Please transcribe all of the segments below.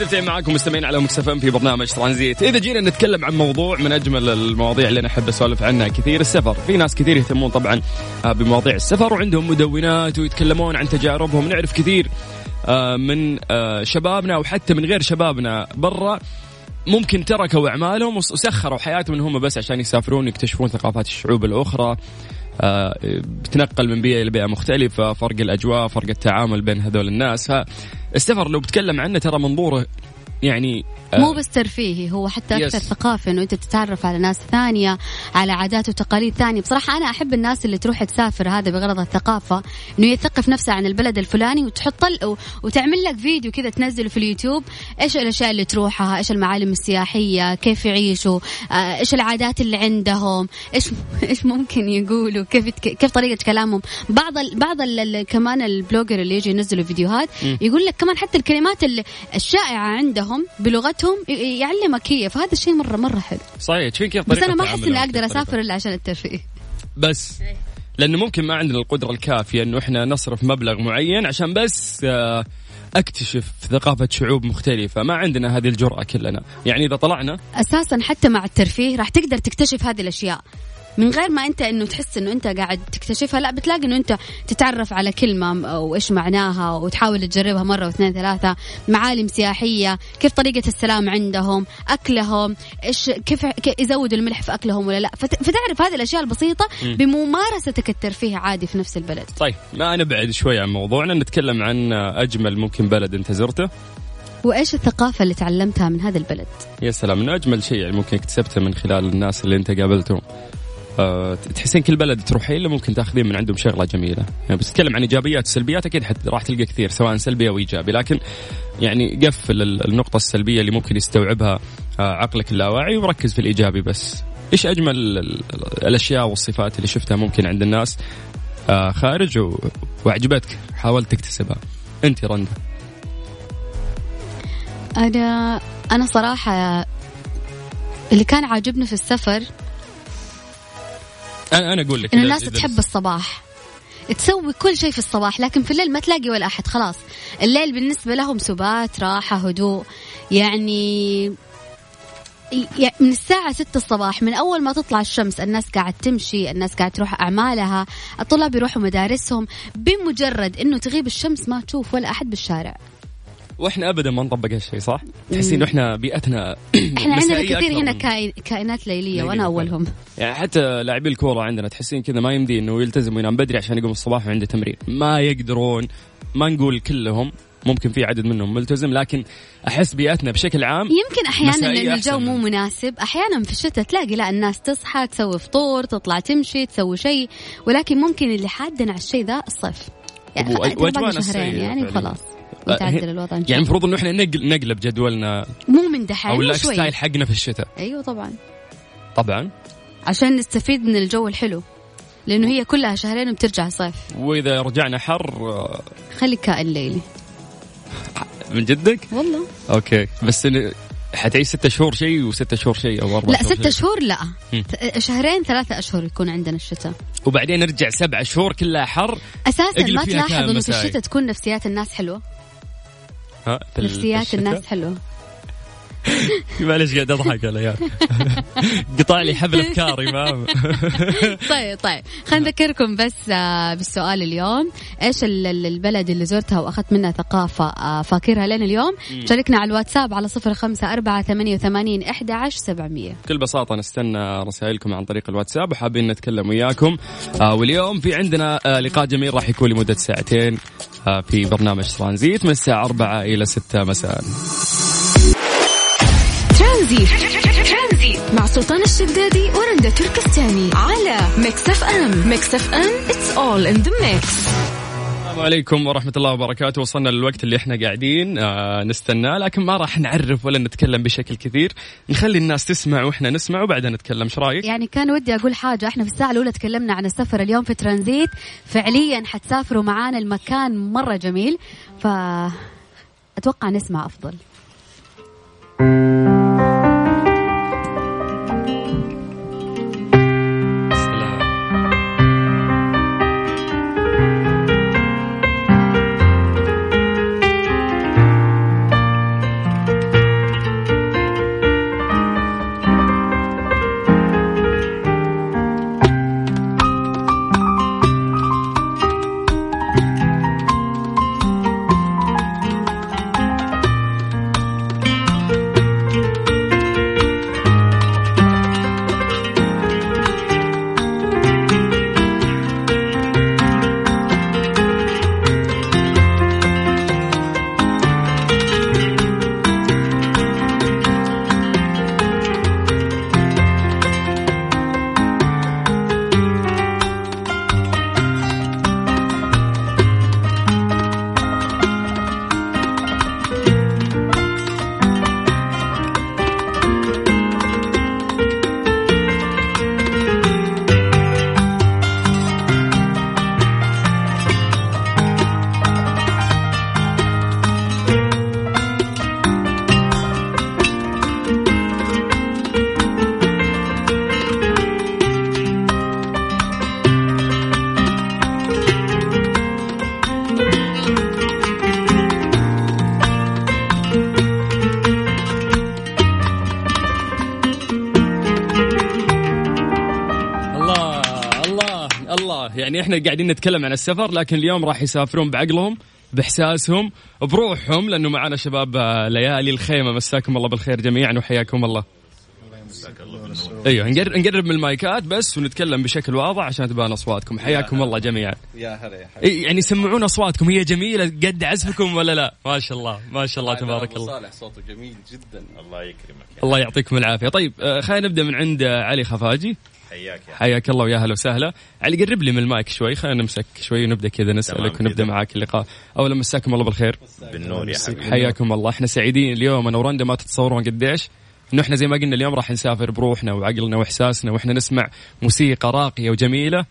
مستمتعين معاكم مستمعين على مكسف في برنامج ترانزيت. إذا جينا نتكلم عن موضوع من أجمل المواضيع اللي أنا احب اسولف عنها كثير السفر. في ناس كثير يهتمون طبعا آه، بمواضيع السفر وعندهم مدونات ويتكلمون عن تجاربهم. نعرف كثير آه، من آه، شبابنا وحتى من غير شبابنا برا ممكن تركوا أعمالهم وسخروا حياتهم انهم بس عشان يسافرون يكتشفون ثقافات الشعوب الأخرى. بتنقل من بيئة إلى بيئة مختلفة فرق الأجواء فرق التعامل بين هذول الناس. فالسفر لو بتكلم عنه ترى منظوره يعني مو بس ترفيهي هو حتى أكثر يس. ثقافة إنه أنت تتعرف على ناس ثانية على عادات وتقاليد ثانية. بصراحة أنا أحب الناس اللي تروح تسافر هذا بغرض الثقافة إنه يثقف نفسه عن البلد الفلاني وتحط وتعمل لك فيديو كذا تنزله في اليوتيوب إيش الأشياء اللي تروحها إيش المعالم السياحية كيف يعيشوا آه، إيش العادات اللي عندهم إيش إيش ممكن يقولوا كيف كيف طريقة كلامهم. بعض ال بعض ال كمان البلوجر اللي يجي ينزلوا فيديوهات يقول لك كمان حتى الكلمات الشائعة عندهم بلغتهم بيتهم يعلمك هي. فهذا الشيء مره مرة حلو. صحيح. تشوفين كيف بس أنا ما أحس إني أقدر أسافر إلا عشان الترفيه. بس لأنه ممكن ما عندنا القدرة الكافية إنه إحنا نصرف مبلغ معين عشان بس آه، أكتشف ثقافة شعوب مختلفة. ما عندنا هذه الجرأة كلنا. يعني إذا طلعنا أساسا حتى مع الترفيه راح تقدر تكتشف هذه الأشياء. من غير ما انت انه تحس انه انت قاعد تكتشفها لا بتلاقي انه انت تتعرف على كلمة وايش معناها وتحاول تجربها مرة واثنين ثلاثة معالم سياحية كيف طريقة السلام عندهم أكلهم إيش كيف يزودوا الملح في أكلهم ولا لا. فتعرف هذه الأشياء البسيطة بممارستك الترفيه عادي في نفس البلد. طيب ما نبعد شوي عن موضوعنا. نتكلم عن أجمل ممكن بلد أنت زرته. وإيش الثقافة اللي تعلمتها من هذا البلد؟ يا سلام من أجمل شيء يعني ممكن اكتسبته من خلال الناس اللي أنت قابلتهم. آه، تحسين كل بلد تروحين له ممكن تاخذين من عندهم شغلة جميلة. يعني بس تتكلم عن إيجابيات وسلبيات أكيد راح تلقى كثير سواء سلبي أو إيجابي. لكن يعني قفل النقطة السلبية اللي ممكن يستوعبها آه، عقلك اللاواعي وركز في الإيجابي بس. إيش أجمل الأشياء والصفات اللي شفتها ممكن عند الناس؟ آه، خارج وعجبتك حاولت تكتسبها. أنت رندا. أنا أنا صراحة اللي كان عاجبني في السفر أنا أنا أقول لك إن الناس تحب الصباح. تسوي كل شيء في الصباح لكن في الليل ما تلاقي ولا أحد خلاص. الليل بالنسبة لهم سبات راحة هدوء. يعني من الساعة ستة الصباح من أول ما تطلع الشمس الناس قاعد تمشي الناس قاعد تروح أعمالها الطلاب يروحوا مدارسهم بمجرد أنه تغيب الشمس ما تشوف ولا أحد بالشارع. وإحنا ابدا ما نطبق هالشيء صح؟ تحسين إحنا بيئتنا إحنا عندنا كثير هنا كائنات ليلية وأنا أولهم. يعني حتى لاعبي الكورة عندنا تحسين كذا ما يمدي إنه يلتزم وينام بدري عشان يقوم الصباح وعنده تمرين. ما يقدرون ما نقول كلهم ممكن في عدد منهم ملتزم لكن أحس بيئتنا بشكل عام يمكن أحيانا لأن الجو مو مناسب أحيانا في الشتاء تلاقي لا الناس تصحى تسوي فطور تطلع تمشي تسوي شيء ولكن ممكن اللي حادنا على الشيء ذا الصيف. يعني شهرين يعني خلاص. يتعدل الوضع يعني المفروض إنه إحنا نقلب جدولنا. مو من دحين أو ال lifestyle حقنا في الشتاء. أيوه طبعا. طبعا. عشان نستفيد من الجو الحلو لأنه هي كلها شهرين وبترجع صيف وإذا رجعنا حر خليك كائن ليلي. من جدك؟ والله. okay. بس حتعيش ستة شهور شيء وستة شهور شيء أو أربع لا ستة شهور لا. شهرين ثلاثة أشهر يكون عندنا الشتاء. وبعدين نرجع سبعة شهور كلها حر. أساسا ما تلاحظ إنه في الشتاء تكون نفسيات الناس حلوة. ها نفسيات الناس حلوة. معلش قاعد أضحك يا عيال. قطع لي حبل افكاري ما طيب طيب. خلينا نذكركم بس آه، بالسؤال اليوم. إيش البلد اللي زرتها وأخذت منها ثقافة آه، فاكرها لين اليوم؟ شاركنا على الواتساب على صفر خمسة أربعة ثمانية وثمانين إحدى عشر سبعمية. بكل بساطة نستنى رسائلكم عن طريق الواتساب وحابين نتكلم وياكم. آه واليوم في عندنا لقاء جميل راح يكون لمدة ساعتين في برنامج ترانزيت من الساعة 4 إلى 6 مساء. ترانزيت. مع سلطان الشدادي ورندا تركستاني على Mix FM. Mix FM it's all in the mix السلام عليكم ورحمة الله وبركاته. وصلنا للوقت اللي إحنا قاعدين آه نستناه لكن ما راح نعرف ولا نتكلم بشكل كثير. نخلي الناس تسمع وإحنا نسمع وبعدين نتكلم. إيش رأيك؟ يعني كان ودي أقول حاجة. إحنا في الساعة الأولى تكلمنا عن السفر اليوم في ترانزيت. فعليا حتسافروا معانا المكان مرة جميل. ف أتوقع نسمع أفضل. thank you إحنا قاعدين نتكلم عن السفر لكن اليوم راح يسافرون بعقلهم بإحساسهم بروحهم لأنه معنا شباب آه، ليالي الخيمة. مساكم الله بالخير جميعا وحياكم الله. أيوه نقرب من المايكات بس ونتكلم بشكل واضح عشان تبان أصواتكم. حياكم الله جميعا. يا هلا يا يعني سمعونا أصواتكم. هي جميلة قد عزفكم ولا لا؟ ما شاء الله ما شاء الله تبارك الله. صالح صوته جميل جدا. الله يكرمك الله يعطيكم العافية. طيب آه، خلينا نبدأ من عند علي خفاجي. حياك يا حياك الله ويا هلا وسهلا. علي قرب لي من المايك شوي. خلينا نمسك شوي ونبدأ كذا نسألك ونبدأ معاك اللقاء. أولا مساكم الله بالخير. بالنور يا حبيبي. حياكم الله. إحنا سعيدين اليوم. أنا ورندا ما تتصورون قديش. إنه إحنا زي ما قلنا اليوم راح نسافر بروحنا وعقلنا وإحساسنا وإحنا نسمع موسيقى راقية وجميلة.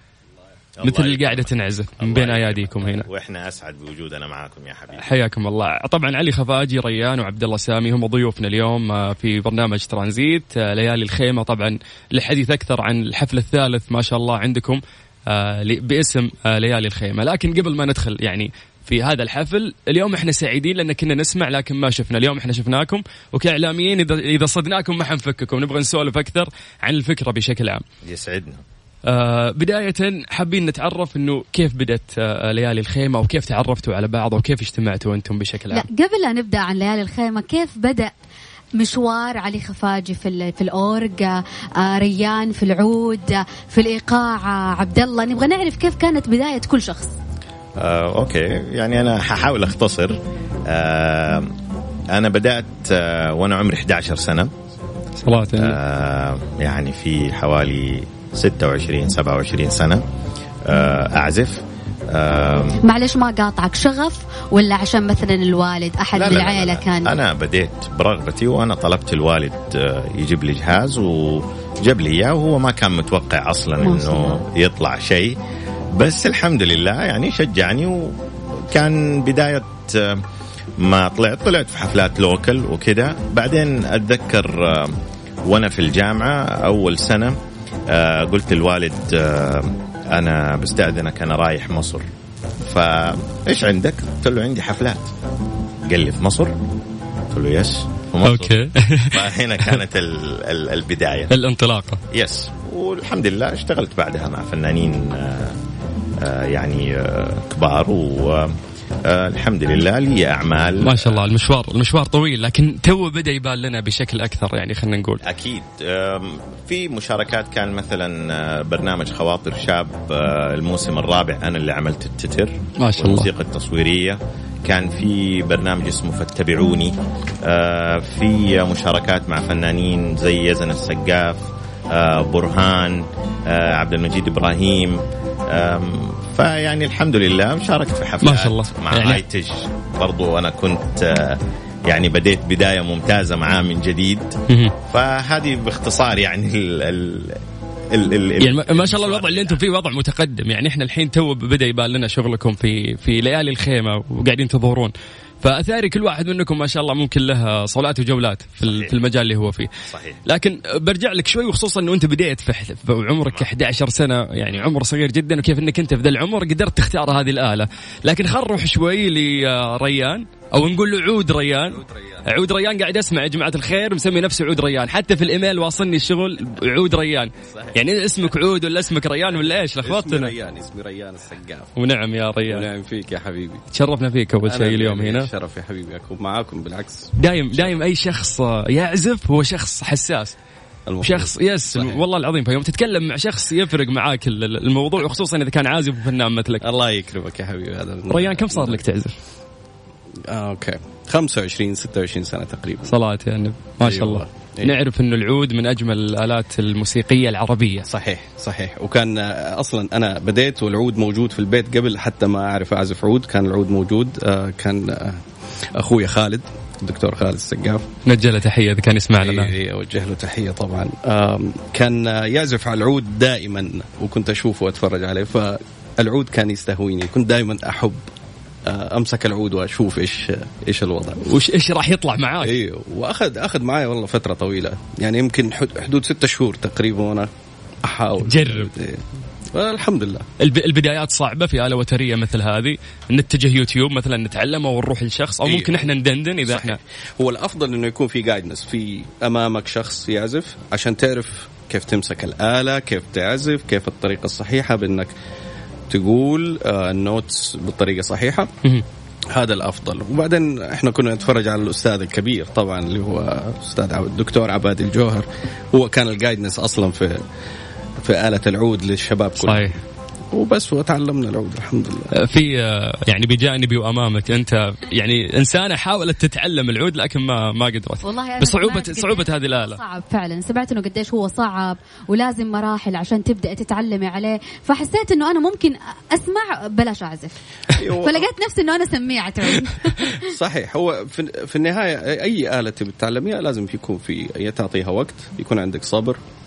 مثل اللي قاعدة تنعزف من بين آياديكم هنا. وإحنا أسعد بوجودنا معاكم يا حبيبي. حياكم الله. طبعا علي خفاجي ريان وعبد الله سامي هم ضيوفنا اليوم آه، في برنامج ترانزيت. آه، ليالي الخيمة طبعا للحديث أكثر عن الحفل الثالث ما شاء الله عندكم آه، باسم ليالي الخيمة. لكن قبل ما ندخل يعني في هذا الحفل اليوم إحنا سعيدين لأن كنا نسمع لكن ما شفنا. اليوم إحنا شفناكم وكإعلاميين اذا إذا صدناكم ما حنفككم. نبغى نسولف أكثر عن الفكرة بشكل عام. يسعدنا. آه بداية حابين نتعرف إنه كيف بدت آه ليالي الخيمة وكيف تعرفتوا على بعض وكيف اجتمعتوا أنتم بشكل عام؟ لا قبل لا نبدأ عن ليالي الخيمة كيف بدأ مشوار علي خفاجي في في الاورج آه ريان في العود في الإيقاع عبد الله نبغى نعرف كيف كانت بداية كل شخص. آه، okay. يعني أنا ححاول أختصر. آه أنا بدأت آه وأنا عمري 11 سنة. صار لي. آه يعني في حوالي 26 27 سنه آه أعزف. معلش ما قاطعك شغف ولا عشان مثلا الوالد أحد لا العائله كان؟ أنا بديت برغبتي وأنا طلبت الوالد آه، يجيب لي جهاز وجاب لي إياه وهو ما كان متوقع أصلا إنه يطلع شيء. بس الحمد لله يعني شجعني وكان بداية آه، ما طلعت طلعت في حفلات لوكل وكذا. بعدين أتذكر آه، وأنا في الجامعة أول سنة آه، قلت للوالد أنا بستأذنك أنا رايح مصر. فإيش عندك؟ قلت له عندي حفلات. قال لي في مصر؟ قلت له yes okay. فهنا كانت ال ال البداية. الانطلاقة. yes. والحمد لله اشتغلت بعدها مع فنانين آه، آه، يعني آه، كبار و آه الحمد لله لي أعمال. ما شاء الله المشوار المشوار طويل لكن تو بدأ يبان لنا بشكل أكثر يعني خلينا نقول. أكيد. في مشاركات كان مثلا آه، برنامج خواطر شاب آه، الموسم الرابع أنا اللي عملت التتر ما شاء الله. الموسيقى التصويرية. كان في برنامج اسمه فاتبعوني. آه، في مشاركات مع فنانين زي يزن السقاف برهان عبد المجيد إبراهيم. فيعني الحمد لله شاركت في حفلات ما شاء الله. مع يعني ايتج برضو أنا كنت آه، يعني بديت بداية ممتازة معاه من جديد. فهذه باختصار يعني ال ال ال ال يعني ما شاء الله الوضع اللي أنتم فيه وضع متقدم. يعني إحنا الحين تو بدأ يبان لنا شغلكم في في ليالي الخيمة وقاعدين تظهرون. فأثاري كل واحد منكم ما شاء الله ممكن له صولات وجولات في في المجال اللي هو فيه. صحيح. لكن برجع لك شوي وخصوصا إنه أنت بديت في عمرك 11 سنة يعني عمر صغير جدا وكيف إنك أنت في ذا العمر قدرت تختار هذه الآلة. لكن خل نروح شوي لريان. أو نقول له عود ريان. عود ريان قاعد أسمع يا جماعة الخير مسمي نفسه عود ريان. حتى في الإيميل واصلني الشغل عود ريان. صحيح. يعني اسمك عود ولا اسمك ريان ولا إيش؟ لخبطتنا اسمي ريان اسمي ريان السقاف. ونعم يا ريان. ونعم فيك يا حبيبي. تشرفنا فيك أول شيء اليوم هنا. شرف يا حبيبي أكون معاكم بالعكس. دايم دايم أي شخص يعزف هو شخص حساس. شخص yes صحيح. والله العظيم فيوم تتكلم مع شخص يفرق معاك الموضوع وخصوصا إذا كان عازف وفنان مثلك. الله يكرمك يا حبيبي هذا ريان كم صار لك تعزف؟ آه، okay. 25 26 سنة تقريبا. صلاة يعني ما شاء الله. أيوة. نعرف إنه العود من أجمل الالات الموسيقية العربية. صحيح صحيح. وكان آه، أصلا أنا بديت والعود موجود في البيت قبل حتى ما أعرف أعزف عود. كان العود موجود. آه، كان أخوي خالد الدكتور خالد السقاف. نوجه له تحية إذا كان يسمعنا الآن. اي أوجه له تحية طبعا. كان يعزف على العود دائما وكنت أشوفه وأتفرج عليه. فالعود كان يستهويني. كنت دائما أحب أمسك العود وأشوف إيش إيش الوضع. وش إيش راح يطلع معاك؟ أيوه وأخذ أخذ معي والله فترة طويلة. يعني يمكن حدود ستة شهور تقريبا وأنا أحاول. جرب. إيه. الحمد لله. البدايات صعبة في آلة وترية مثل هذه. نتجه يوتيوب مثلا نتعلم أو نروح لشخص أو إيه. ممكن إحنا ندندن إذا صحيح. إحنا هو الأفضل إنه يكون في guidance في أمامك شخص يعزف عشان تعرف كيف تمسك الآلة كيف تعزف كيف الطريقة الصحيحة بإنك تقول آه، ال notes بالطريقة الصحيحه هذا الأفضل. وبعدين إحنا كنا نتفرج على الأستاذ الكبير طبعا اللي هو أستاذ الدكتور عباد الجوهر. هو كان ال guidance أصلا في في آلة العود للشباب كلهم صحيح. وبس وتعلمنا العود الحمد لله. في آه، يعني بجانبي وامامك انت يعني انسانة حاولت تتعلم العود لكن ما ما قدرت. والله بصعوبه صعوبة هذه الاله صعب فعلا. سمعت إنه قديش هو صعب ولازم مراحل عشان تبدأ تتعلمي عليه. فحسيت إنه أنا ممكن أسمع بلاش أعزف. أيوة. فلقيت نفسي إنه أنا سميعة. عود صحيح. هو في النهاية أي آلة تبي تتعلميها لازم يكون في تعطيها وقت يكون عندك صبر آه،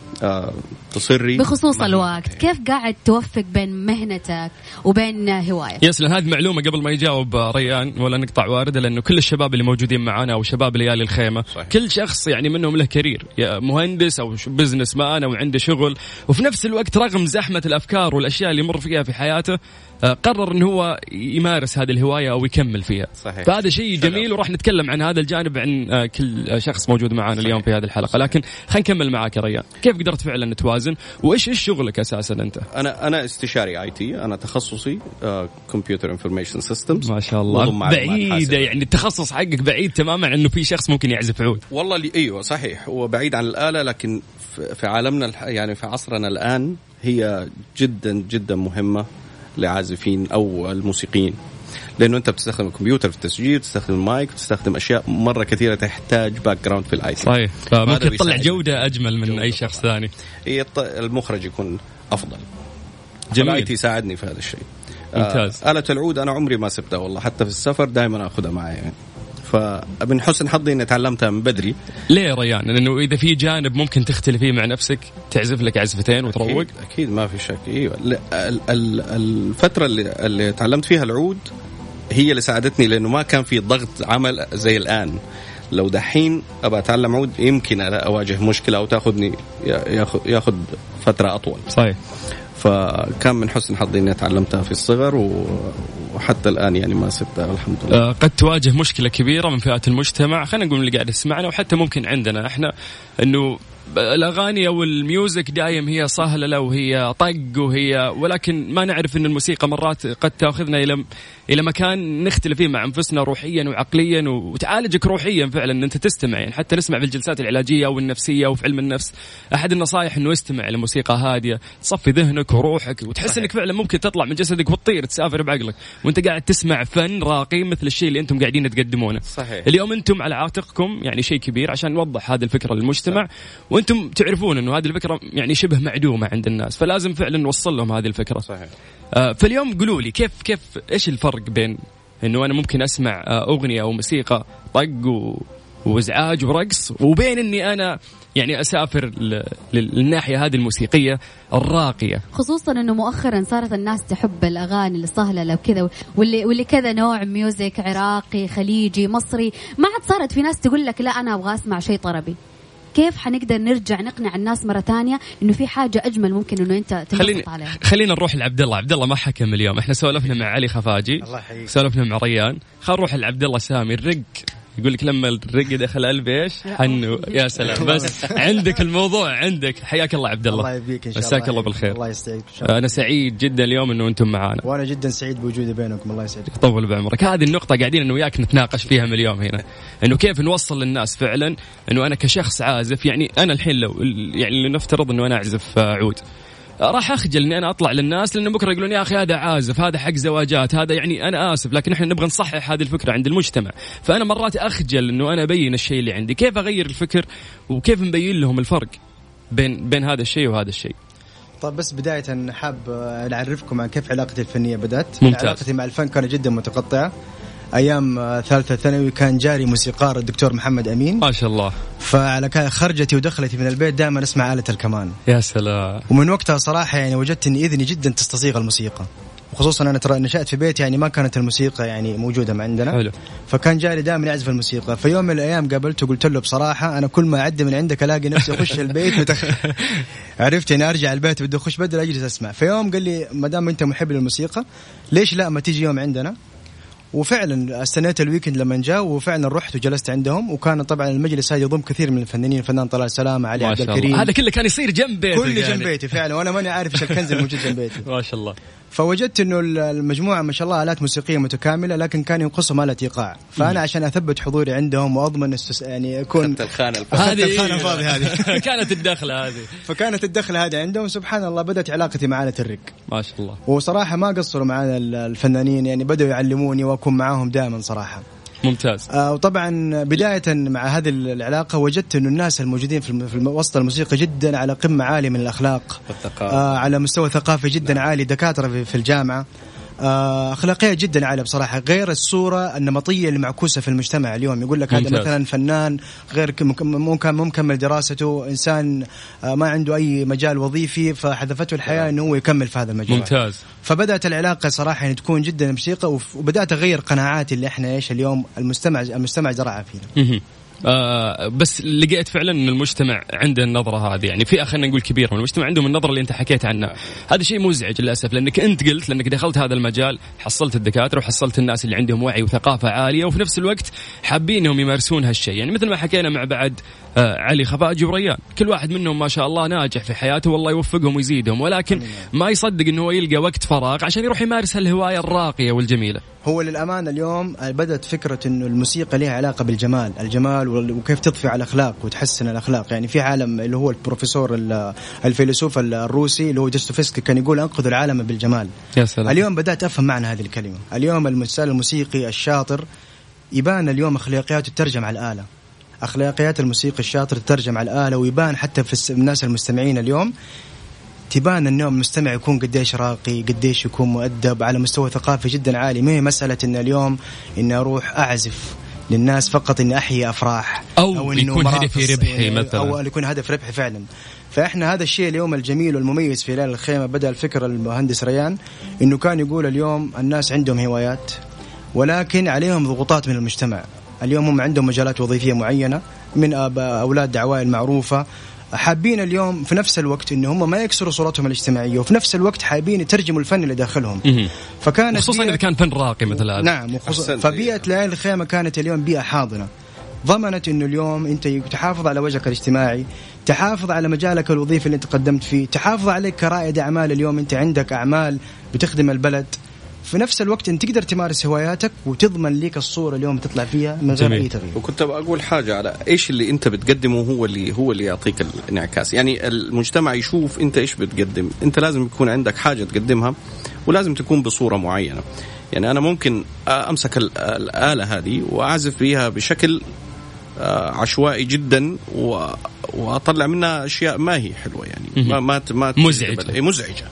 تصري. بخصوص الوقت. كيف قاعد توفق بين مهنتك وبين هوايتك yes لأن هذه معلومة قبل ما يجاوب ريان ولا نقطع واردة لأنه كل الشباب اللي موجودين معنا أو شباب ليالي الخيمة صحيح. كل شخص يعني منهم له career. يا مهندس أو businessman أو عنده شغل وفي نفس الوقت رغم زحمة الأفكار والأشياء اللي يمر فيها في حياته آه، قرر انه هو يمارس هذه الهواية أو يكمل فيها. صحيح. فهذا شيء جميل وراح نتكلم عن هذا الجانب عن آه، كل شخص موجود معنا صحيح. اليوم في هذه الحلقة. لكن خلينا نكمل معك يا ريان. كيف قدرت فعلا توازن؟ وإيش إيش شغلك أساسا أنت؟ أنا أنا استشاري IT. أنا تخصصي computer information systems ما شاء الله. بعيده يعني التخصص حقك بعيد تماما إنه في شخص ممكن يعزف عود. والله لي أيوه صحيح. هو بعيد عن الآلة لكن في عالمنا يعني في عصرنا الآن هي جدا جدا مهمة. لعازفين أو الموسيقيين. لأنه أنت بتستخدم الكمبيوتر في التسجيل تستخدم المايك تستخدم أشياء مرة كثيرة تحتاج background في ال IT صحيح. فممكن تطلع جودة أجمل من جودة أي شخص. ثاني. هي المخرج يكون أفضل. جميل. ال IT يساعدني في هذا الشيء. ممتاز. آه آلة العود أنا عمري ما سبتها والله. حتى في السفر دائما أخذها معي يعني. فمن حسن حظي إني تعلمتها من بدري. ليه يا ريان؟ لأنه إذا في جانب ممكن تختلف فيه مع نفسك تعزف لك عزفتين وتروق. أكيد, أكيد ما في شك. إيوه الفترة اللي, اللي تعلمت فيها العود هي اللي ساعدتني لأنه ما كان في ضغط عمل زي الآن. لو دحين أبى أتعلم عود يمكن أواجه مشكلة أو تأخذني ياخذ ياخذ فترة أطول. صحيح. فكان من حسن حظي إني تعلمتها في الصغر وحتى الآن يعني ما سبتها الحمد لله. آه قد تواجه مشكلة كبيرة من فئات المجتمع. خلينا نقول اللي قاعد يسمعنا وحتى ممكن عندنا. إحنا إنه الأغاني أو الميوزك دايم هي صهلله وهي طق وهي ولكن ما نعرف إن الموسيقى مرات قد تأخذنا إلى إلى مكان نختلف فيه مع أنفسنا روحيا وعقليا وتعالجك روحيا فعلا إن أنت تستمع. يعني حتى نسمع في الجلسات العلاجية أو النفسية أو في علم النفس أحد النصائح إنه استمع لموسيقى هادية تصفي ذهنك وروحك وتحس إنك فعلا ممكن تطلع من جسدك وتطير تسافر بعقلك وأنت قاعد تسمع فن راقي مثل الشيء اللي أنتم قاعدين تقدمونه. صحيح. اليوم أنتم على عاتقكم يعني شيء كبير عشان نوضح هذه الفكرة للمجتمع. وأنتم تعرفون انه هذه الفكرة يعني شبه معدومة عند الناس فلازم فعلا نوصل لهم هذه الفكرة. صحيح. آه فاليوم قولوا لي كيف كيف إيش الفرق بين إنه أنا ممكن أسمع آه أغنية أو موسيقى طق و... وإزعاج ورقص وبين إني أنا يعني أسافر للناحية هذه الموسيقية الراقية؟ خصوصا إنه مؤخرا صارت الناس تحب الأغاني الصهلله وكذا واللي واللي كذا نوع ميوزك عراقي خليجي مصري ما عاد صارت في ناس تقول لك لا أنا أبغى أسمع شيء طربي. كيف حنقدر نرجع نقنع الناس مرة ثانية إنه في حاجة أجمل ممكن إنه أنت تنبسط عليها؟ خلينا نروح لعبد الله عبد الله ما حكم اليوم. إحنا سولفنا مع علي خفاجي الله سولفنا مع ريان. خلينا نروح لعبد الله سامي الرق. يقول لك لما الرق دخل قلبي إيش؟ حنو. يا سلام. بس عندك الموضوع عندك. حياك الله عبد الله. الله يبيك إن شاء الله مساك الله. بالخير. الله يسعدك أنا سعيد جدا اليوم إنه أنتم معانا. وأنا جدا سعيد بوجودي بينكم. الله يسعدك. طول بعمرك. هذه النقطة قاعدين انه وياك نتناقش فيها من اليوم هنا. إنه كيف نوصل للناس فعلا؟ إنه أنا كشخص عازف يعني أنا الحين لو يعني لنفترض إنه أنا أعزف عود. راح أخجل إني أنا أطلع للناس لأنه بكرة يقولون يا أخي هذا عازف هذا حق زواجات هذا يعني أنا آسف لكن إحنا نبغى نصحح هذه الفكرة عند المجتمع. فأنا مرات أخجل إنه أنا أبين الشيء اللي عندي. كيف أغير الفكر؟ وكيف نبين لهم الفرق بين بين هذا الشيء وهذا الشيء؟ طيب بس بداية حاب نعرفكم عن كيف علاقتي الفنية بدأت. ممتاز. علاقتي مع الفن كانت جدا متقطعة أيام ثالثة ثانوي كان جاري موسيقار الدكتور محمد أمين. ما شاء الله. فعلى خرجتي ودخلتي من البيت دائما أسمع آلة الكمان. يا سلام. ومن وقتها صراحة يعني وجدت ان إذني جدا تستصيغ الموسيقى. وخصوصا أنا ترى نشأت في بيت يعني ما كانت الموسيقى يعني موجودة ما عندنا. حلو. فكان جاري دائما يعزف الموسيقى. في يوم من الأيام قابلته قلت له بصراحة أنا كل ما اعدي من عندك ألاقي نفسي أخش البيت متخ... عرفت يعني أرجع البيت بدي أخش بدل أجلس أسمع. في يوم قال لي ما دام أنت محب للموسيقى ليش لا ما تيجي يوم عندنا؟ وفعلا استنيت ال weekend لما جاء وفعلا رحت وجلست عندهم. وكان طبعا المجلس هذا يضم كثير من الفنانين الفنان طلال سلامة علي عبد الكريم. هذا كله كان يصير جنب بيتي كل يعني. جنب بيتي فعلا وأنا ماني عارف إيش الكنز الموجود جنب بيتي. ما شاء الله. فوجدت إنه المجموعة ما شاء الله آلات موسيقية متكاملة لكن كان ينقصهم اله إيقاع. فأنا عشان أثبت حضوري عندهم وأضمن يعني أكون الخانة هذه الخانة الفاضية هذه. كانت الدخلة هذه. فكانت الدخلة هذه عندهم. سبحان الله بدأت علاقتي مع آلة الرق ما شاء الله. وصراحة ما قصروا معنا الفنانين يعني بدأوا يعلموني وأكون معاهم دائما صراحة. ممتاز. آه وطبعا بداية مع هذه العلاقة وجدت أن الناس الموجودين في, في وسط الموسيقى جدا على قمة عالية من الأخلاق. والثقافة آه على مستوى ثقافي جدا عالي. دكاترة في الجامعة. آه، أخلاقية جدا عاليه بصراحه غير الصورة النمطية المعكوسة في المجتمع اليوم. يقول لك هذا مثلا فنان غير ممكن مو مكمل دراسته إنسان آه، ما عنده أي مجال وظيفي فحذفته الحياة إنه هو يكمل في هذا المجال. ممتاز. فبدأت العلاقة صراحة يعني تكون جدا موسيقى وبدأت أغير قناعاتي اللي إحنا إيش اليوم المستمع المستمع زرعها فينا. آه بس لقيت فعلا إن المجتمع عنده النظرة هذه. يعني فئه خلينا نقول كبيره من المجتمع عندهم النظرة اللي أنت حكيت عنها. هذا شيء مزعج للأسف لأنك أنت قلت لأنك دخلت هذا المجال حصلت الدكاترة وحصلت الناس اللي عندهم وعي وثقافة عالية وفي نفس الوقت حابين إنهم يمارسون هالشيء. يعني مثل ما حكينا مع بعد آه علي خفاجي وريان كل واحد منهم ما شاء الله ناجح في حياته والله يوفقهم ويزيدهم. ولكن ما يصدق إنه يلقى وقت فراغ عشان يروح يمارس هالهواية الراقية والجميلة. هو للأمانة اليوم بدأت فكرة إنه الموسيقى لها علاقة بالجمال الجمال وكيف تضفي على الأخلاق وتحسن الأخلاق. يعني في عالم اللي هو البروفيسور الفيلسوف الروسي اللي هو دوستويفسكي كان يقول انقذوا العالم بالجمال. يا سلام. اليوم بدأت أفهم معنى هذه الكلمة. اليوم المستال الموسيقي الشاطر يبان اليوم أخلاقياته تترجم على الآلة. أخلاقيات الموسيقى الشاطر تترجم على الآلة ويبان حتى في الناس المستمعين اليوم تبان انه المستمع يكون قديش راقي قديش يكون مؤدب على مستوى ثقافي جدا عالي. ما هي مسألة أن اليوم اني أروح أعزف للناس فقط إني أحيي أفراح أو, أو إنه يكون هدفي ربحي يعني مثلا. أو يكون هدف ربحي فعلا. فإحنا هذا الشيء اليوم الجميل والمميز في ليله الخيمة بدأ الفكرة المهندس ريان إنه كان يقول اليوم الناس عندهم هوايات ولكن عليهم ضغوطات من المجتمع. اليوم هم عندهم مجالات وظيفية معينة من أولاد دعوائي المعروفة حابين اليوم في نفس الوقت إن هم ما يكسروا صورتهم الاجتماعية وفي نفس الوقت حابين يترجموا الفن اللي داخلهم فكانت خصوصا إذا كان فن راقي مثل هذا. نعم فبيئة ليالي الخيمة كانت اليوم بيئة حاضنة. ضمنت انه اليوم أنت تحافظ على وجهك الاجتماعي تحافظ على مجالك الوظيفي اللي أنت قدمت فيه تحافظ عليك كرائد أعمال اليوم أنت عندك أعمال بتخدم البلد. في نفس الوقت انت تقدر تمارس هواياتك وتضمن ليك الصورة اليوم تطلع فيها من غير أي تغيير. وكنت بقول حاجة على إيش اللي أنت بتقدمه هو اللي هو اللي يعطيك الانعكاس. يعني المجتمع يشوف أنت إيش بتقدم. أنت لازم يكون عندك حاجة تقدمها ولازم تكون بصورة معينة. يعني أنا ممكن أمسك الآلة هذه وأعزف فيها بشكل آه، عشوائي جدا وأطلع منها أشياء ما هي حلوة يعني. ما ما, ما مزعجة. مزعجة.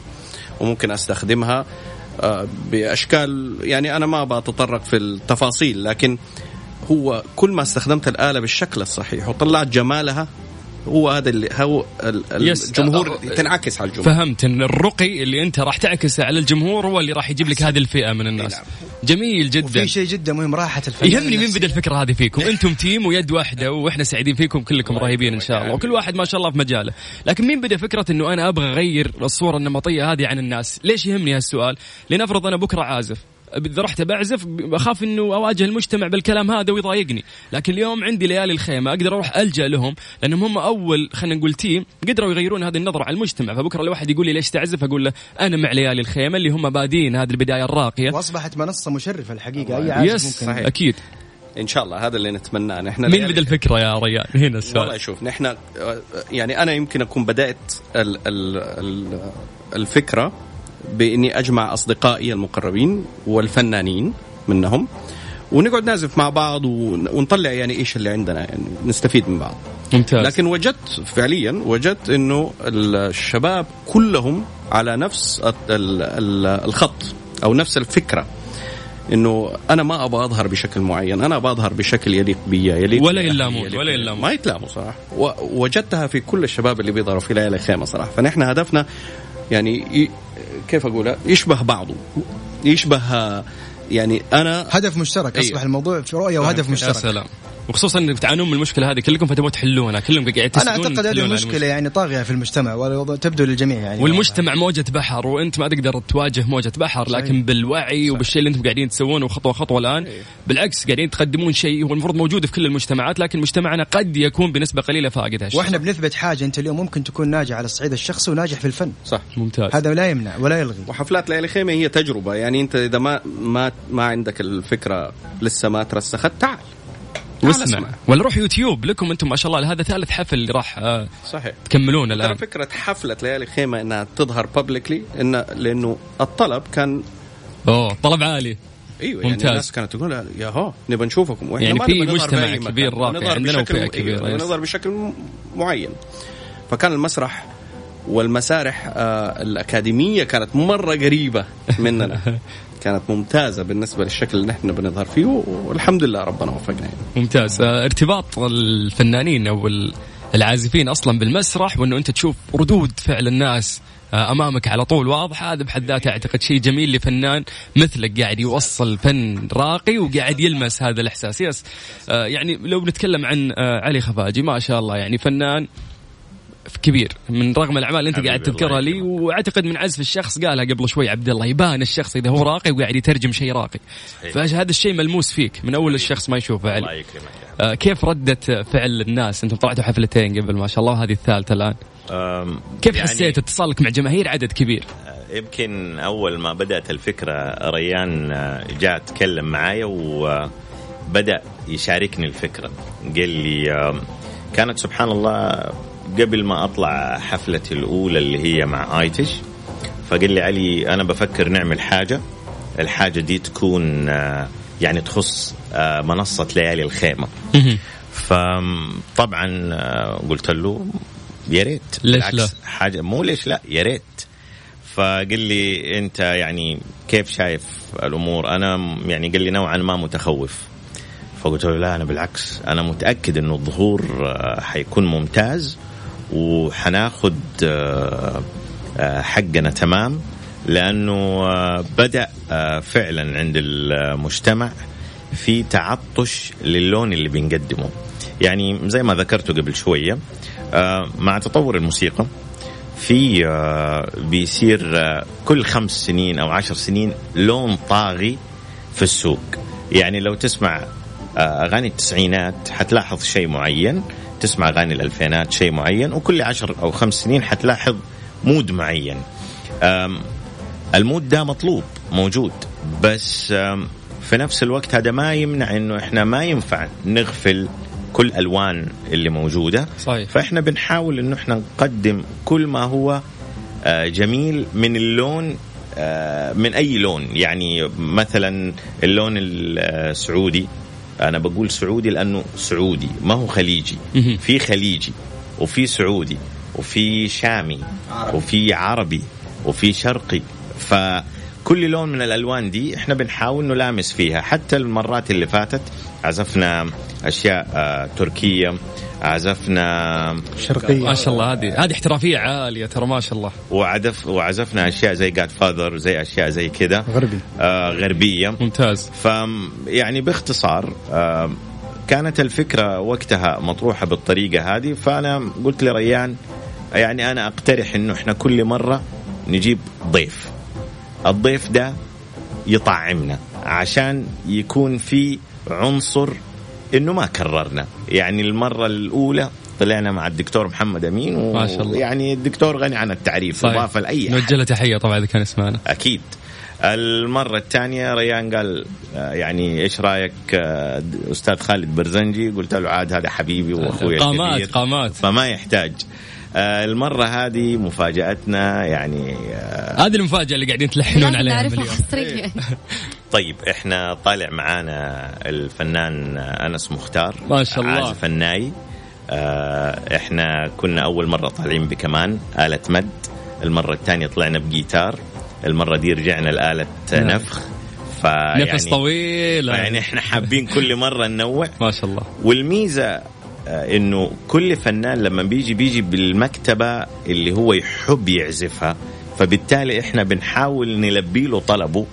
وممكن أستخدمها بأشكال يعني أنا ما بتطرق في التفاصيل لكن هو كل ما استخدمت الآلة بالشكل الصحيح وطلعت جمالها هو هذا اللي هو الجمهور تنعكس على الجمهور. فهمت. ان الرقي اللي انت راح تعكسه على الجمهور هو اللي راح يجيب لك هذه الفئة من الناس. نعم. جميل جدا. وفي شيء جدا مهم راحة الفن يهمني مين بدأ الفكرة هذه فيكم؟ أنتم تيم ويد واحدة وإحنا سعيدين فيكم كلكم رهيبين إن شاء الله وكل واحد ما شاء الله في مجاله. لكن مين بدأ فكرة إنه أنا أبغى أغير الصورة النمطية هذه عن الناس؟ ليش يهمني هالسؤال؟ لنفرض أنا بكرة عازف. إذا رحت بعزف أخاف إنه أواجه المجتمع بالكلام هذا ويضايقني. لكن اليوم عندي ليالي الخيمة أقدر أروح ألجأ لهم لأنهم هم أول خلينا نقول team قدروا يغيرون هذه النظرة على المجتمع. فبكرة لو واحد يقول لي ليش تعزف؟ أقول له أنا مع ليالي الخيمة اللي هم بادين هذه البداية الراقية. وأصبحت منصة مشرفة الحقيقة أي عازف yes ممكن. أكيد. إن شاء الله هذا اللي نتمناه. نحن مين بدا الفكرة يا ريان هنا السؤال. والله شوف نحن يعني أنا يمكن أكون بدأت ال ال الفكرة بإني أجمع أصدقائي المقربين والفنانين منهم ونقعد نعزف مع بعض ونطلع يعني إيش اللي عندنا يعني نستفيد من بعض. ممتاز. لكن وجدت فعليا وجدت إنه الشباب كلهم على نفس الخط أو نفس الفكرة إنه أنا ما أبغى أظهر بشكل معين أنا أبغى أظهر بشكل يليق بي يليق ولا يلامون ولا يلامون. ما يتلاموا صراحة. ووجدتها في كل الشباب اللي بيظهروا في ليالي خيمة صراحة. فنحن هدفنا يعني كيف اقولها يشبه بعضه يشبه يعني أنا هدف مشترك أصبح أيه. الموضوع في رؤية وهدف مشترك. يا سلام. وخصوصا إنك تعانون من المشكلة هذه كلكم فتبغوا تحلونها كلهم قاعد أنا أعتقد هذه المشكلة يعني طاغية في المجتمع وتبدو للجميع يعني. والمجتمع موجة بحر وأنت ما تقدر تواجه موجة بحر لكن صحيح. بالوعي صحيح. وبالشيء اللي أنتم قاعدين تسوونه خطوة خطوة الآن صحيح. بالعكس قاعدين تقدمون شيء هو المفروض موجود في كل المجتمعات لكن مجتمعنا قد يكون بنسبة قليلة فاقد هالشيء وإحنا بنثبت حاجة أنت اليوم ممكن تكون ناجح على الصعيد الشخصي وناجح في الفن. صح. ممتاز. هذا لا يمنع ولا يلغي. وحفلات ليالي خيمة هي تجربة يعني أنت إذا ما ما ما عندك الفكرة لسه ما ترسخت تعال. واسمع. ولا روح يوتيوب لكم أنتم ما شاء الله هذا ثالث حفل اللي راح آه، صحيح. تكملون الآن. فكرة حفلة ليالي خيمة إنها تظهر بابليكلي إن لأنه الطلب كان أوه طلب عالي. أيوه يعني ممتاز. يعني الناس كانت تقول يا هو نبغى نشوفكم. وإحنا يعني في مجتمع كبير راقي عندنا وفئه كبيرة أيوة. نظهر بشكل معين. فكان المسرح والمسارح آه الأكاديمية كانت مرة قريبة مننا. كانت ممتازة بالنسبة للشكل اللي نحن بنظهر فيه والحمد لله ربنا وفقنا يعني. ممتاز. آه، ارتباط الفنانين أو العازفين أصلا بالمسرح وأنه أنت تشوف ردود فعل الناس آه، أمامك على طول. واضح هذا بحد ذاته أعتقد شيء جميل لفنان مثلك قاعد يوصل فن راقي وقاعد يلمس هذا الإحساس. يس. آه، يعني لو بنتكلم عن علي خفاجي ما شاء الله يعني فنان كبير. من رغم الأعمال اللي أنت قاعد تذكرها لي وأعتقد من عزف الشخص قالها قبل شوي عبد الله يبان الشخص إذا هو راقي وقاعد يترجم شيء راقي. فهذا الشيء ملموس فيك من أول الشخص ما يشوفه. علي الله يكرمك آه كيف ردة فعل الناس؟ أنتم طلعتوا حفلتين قبل ما شاء الله وهذه الثالثة الآن. كيف يعني حسيت اتصالك مع جماهير عدد كبير؟ آه، يمكن أول ما بدأت الفكرة ريان آه، جاء تكلم معايا وبدا يشاركني الفكرة. قال لي كانت سبحان الله قبل ما أطلع حفلتي الأولى اللي هي مع آيتش فقال لي علي أنا بفكر نعمل حاجة. الحاجة دي تكون آه، يعني تخص آه، منصة ليالي الخيمة. فطبعا آه، قلت له يا ريت. ليش لا؟ حاجة مو ليش لا يا ريت. فقال لي أنت يعني كيف شايف الأمور؟ أنا يعني قال لي نوعا ما متخوف. فقلت له لا أنا بالعكس أنا متأكد إنه الظهور حيكون ممتاز. وحناخد آه، آه، حقنا تمام لأنه آه، بدأ فعلا عند المجتمع في تعطش للون اللي بنقدمه. يعني زي ما ذكرته قبل شوية مع تطور الموسيقى في بيصير كل خمس سنين أو عشر سنين لون طاغي في السوق. يعني لو تسمع أغاني التسعينات حتلاحظ شيء معين. تسمع أغاني الألفينات شيء معين وكل عشر أو خمس سنين حتلاحظ mood معين. ال mood ده مطلوب موجود. بس في نفس الوقت هذا ما يمنع إنه إحنا ما ينفع نغفل كل الالوان اللي موجودة. صحيح. فإحنا بنحاول إنه إحنا نقدم كل ما هو آه، جميل من اللون آه، من أي لون. يعني مثلا اللون السعودي أنا بقول سعودي لأنه سعودي ما هو خليجي. في خليجي وفي سعودي وفي شامي وفي عربي وفي شرقي. فكل لون من الألوان دي إحنا بنحاول نلامس فيها. حتى المرات اللي فاتت عزفنا أشياء آه تركية عزفنا. شرقية. ما شاء الله هذه هذه احترافية عالية ترى ما شاء الله. وعزف وعزفنا أشياء زي جاد فاذر زي أشياء زي كذا. غربي. آه غربية. ممتاز. ف يعني باختصار آه كانت الفكرة وقتها مطروحة بالطريقة هذه فأنا قلت لريان يعني أنا أقترح إنه إحنا كل مرة نجيب ضيف. الضيف ده يطعمنا عشان يكون في عنصر إنه ما كررنا. يعني المرة الأولى طلعنا مع الدكتور محمد أمين و... ما شاء الله. يعني الدكتور غني عن التعريف اضافه لاي نوجه له تحية طبعا إذا كان اسمعنا أكيد. المرة الثانية ريان قال آه، يعني إيش رأيك آه، أستاذ خالد برزنجي؟ قلت له عاد هذا حبيبي وأخوي قامات قامات. فما يحتاج. آه، المرة هذه مفاجأتنا يعني هذه المفاجأة اللي قاعدين تلحنون عليها اليوم طيب إحنا طالع معانا الفنان أنس مختار. ما شاء الله. عازف الناي. إحنا كنا أول مرة طالعين بكمان آلة مد. المرة الثانية طلعنا بجيتار. المرة دي رجعنا لآلة نعم. نفخ. فيعني نفس طويل. يعني إحنا حابين كل مرة ننوع. ما شاء الله. والميزة آه، إنه كل فنان لما بيجي بيجي بالمكتبة اللي هو يحب يعزفها فبالتالي إحنا بنحاول نلبي له طلبه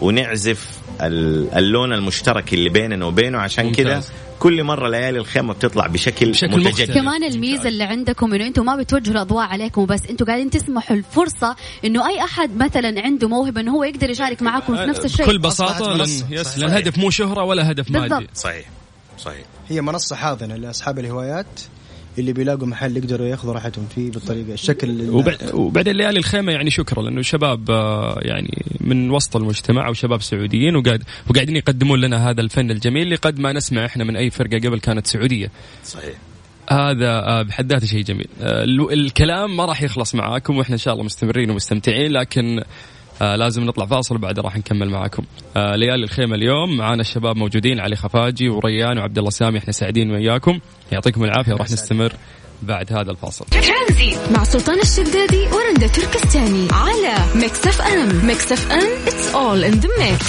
ونعزف اللون المشترك اللي بيننا وبينه. عشان كذا كل مرة ليالي الخيمة بتطلع بشكل, بشكل متجدد. كمان الميزة اللي عندكم إنه أنتم ما بتوجهوا الأضواء عليكم بس أنتم قاعدين تسمحوا الفرصة إنه أي أحد مثلا عنده موهبة إنه هو يقدر يشارك معاكم في نفس الشيء. بكل بساطة لأن الهدف مو شهرة ولا هدف مادي. صحيح. صحيح هي منصة حاضنة لأصحاب الهوايات اللي بيلاقوا محل يقدروا ياخذوا راحتهم فيه بالطريقة الشكل وبعدين ليالي الخيمة يعني شكرا لأنه شباب آه، يعني من وسط المجتمع وشباب سعوديين وقاعد وقاعدين يقدمون لنا هذا الفن الجميل اللي قد ما نسمع إحنا من أي فرقة قبل كانت سعودية. صحيح. هذا آه، بحد ذاته شيء جميل آه، الكلام ما راح يخلص معاكم وإحنا إن شاء الله مستمرين ومستمتعين لكن آه لازم نطلع فاصل وبعد راح نكمل معاكم. آه ليالي الخيمة اليوم معانا الشباب موجودين علي خفاجي وريان وعبد الله سامي إحنا سعيدين وياكم يعطيكم العافية وراح نستمر بعد هذا الفاصل. ترانزيت مع سلطان الشدادي ورندا تركستاني على ميكس اف ام. ميكس اف ام it's all in the mix.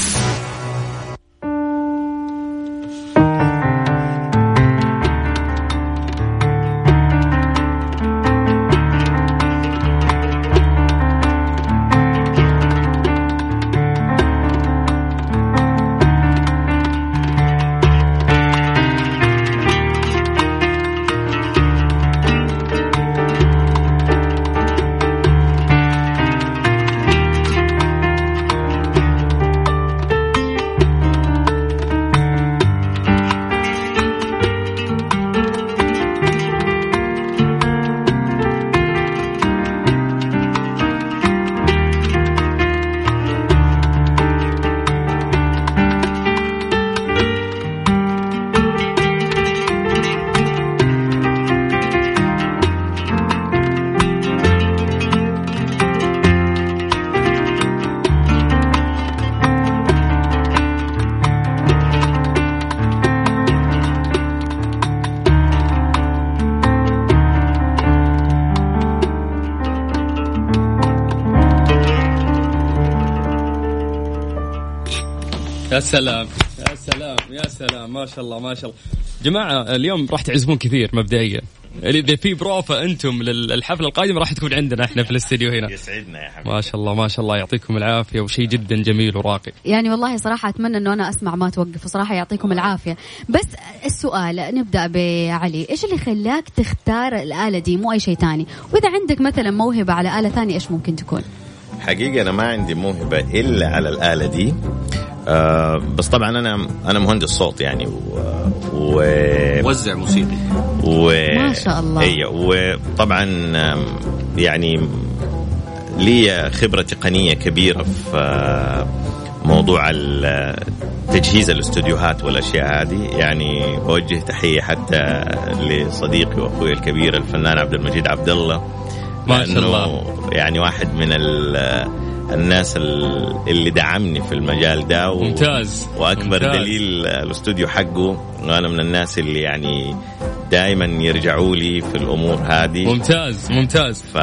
سلام. يا سلام يا سلام. ما شاء الله ما شاء الله. جماعة اليوم راح تعزفون كثير مبدئيا. اذا في بروفا أنتم للحفلة القادمة راح تكون عندنا إحنا في الاستديو هنا. يسعدنا يا حبيبي. ما شاء الله ما شاء الله. يعطيكم العافية وشيء جدا جميل وراقي. يعني والله صراحة أتمنى إنه أنا أسمع ما توقف. وصراحة يعطيكم العافية. بس السؤال نبدأ بعلي. إيش اللي خلاك تختار الآلة دي؟ مو أي شيء ثاني. وإذا عندك مثلا موهبة على آلة ثانية إيش ممكن تكون؟ حقيقة أنا ما عندي موهبة إلا على الآلة دي. آه بس طبعا أنا أنا مهندس صوت يعني و, و... موزع موسيقي و... ما شاء الله. أيوه وطبعا يعني لي خبرة تقنية كبيرة في آه، موضوع تجهيز الاستوديوهات والأشياء هذه يعني أوجه تحية حتى لصديقي وأخوي الكبير الفنان عبد المجيد عبد الله ما شاء لأنه الله. يعني واحد من ال- الناس ال- اللي دعمني في المجال ده و... ممتاز. وأكبر ممتاز. دليل الأستوديو حقه وأنا من الناس اللي يعني دائما يرجعوا لي في الأمور هذه. ممتاز ممتاز. ف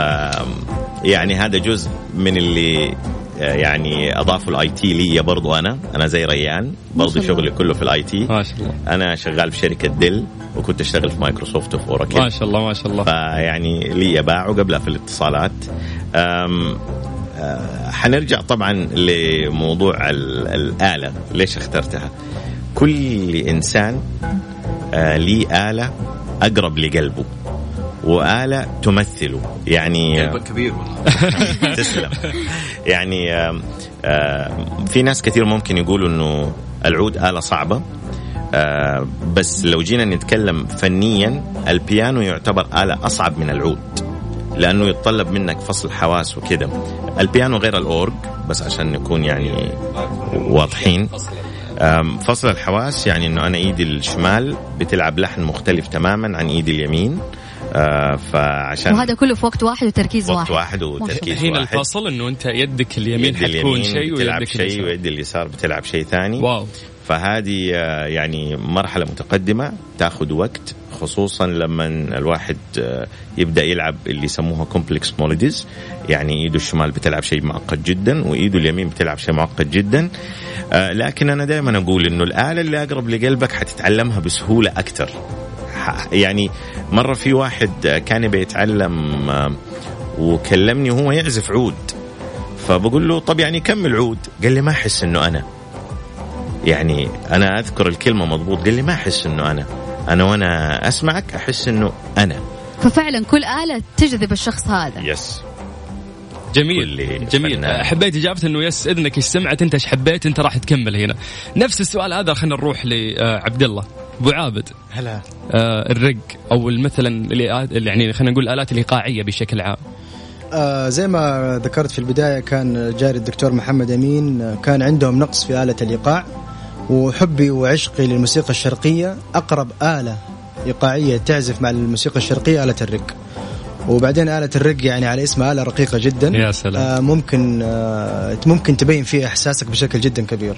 يعني هذا جزء من اللي آه، يعني اضافوا ال IT لي برضو أنا. أنا زي ريان برضو. شغلي كله في ال IT ما شاء الله. أنا شغال في شركة ديل وكنت أشتغل في مايكروسوفت وفي اوراكل ما شاء الله ما شاء الله. فيعني لي باع وقبلها في الاتصالات. أم حنرجع طبعا لموضوع ال- الآلة. ليش اخترتها؟ كل إنسان آه، ليه آلة أقرب لقلبه وآلة تمثله. يعني قلبك كبير والله. تسلم. يعني في ناس كثير ممكن يقولوا إنه العود آلة صعبة آه، بس لو جينا نتكلم فنيا البيانو يعتبر آلة أصعب من العود. لأنه يتطلب منك فصل حواس وكده البيانو غير الأورج بس عشان نكون يعني واضحين. فصل الحواس يعني إنه أنا إيدي الشمال بتلعب لحن مختلف تماما عن إيدي اليمين. آه، فعشان وهذا كله في وقت واحد وتركيز وقت واحد. واحد وتركيز الحين واحد. الفصل إنه أنت يدك اليمين يد حتكون شيء بتلعب ويدك شيء. ويد اليسار بتلعب شيء ثاني. wow. فهذه آه، يعني مرحلة متقدمة تاخذ وقت خصوصا لما الواحد آه، يبدأ يلعب اللي يسموها complex melodies يعني إيده الشمال بتلعب شيء معقد جدا وإيده اليمين بتلعب شيء معقد جدا. آه، لكن أنا دائما أقول إنه الآلة اللي أقرب لقلبك حتتعلمها بسهولة أكثر. يعني مرة في واحد كان بيتعلم وكلمني وهو يعزف عود. فبقول له طب يعني كمل عود قال لي ما أحس إنه أنا. يعني أنا أذكر الكلمة مضبوط قال لي ما أحس إنه أنا. أنا وأنا أسمعك أحس إنه أنا. ففعلا كل آلة تجذب الشخص هذا. يس. جميل جميل. فنان. حبيت إجابة إنه يس إذنك إيش سمعت أنت إيش حبيت أنت راح تكمل هنا. نفس السؤال هذا خلينا نروح لعبد الله. أبو عابد. هلا. آه، الرق أو مثلا اللي يعني خلينا نقول الالات الإيقاعية بشكل عام. آه زي ما ذكرت في البداية كان جاري الدكتور محمد أمين آه، كان عندهم نقص في آلة الإيقاع. وحبي وعشقي للموسيقى الشرقية أقرب آلة إيقاعية تعزف مع الموسيقى الشرقية آلة الرق. وبعدين آلة الرق يعني على اسمها آلة رقيقة جدا. يا سلام. آه ممكن آه ممكن تبين فيها إحساسك بشكل جدا كبير.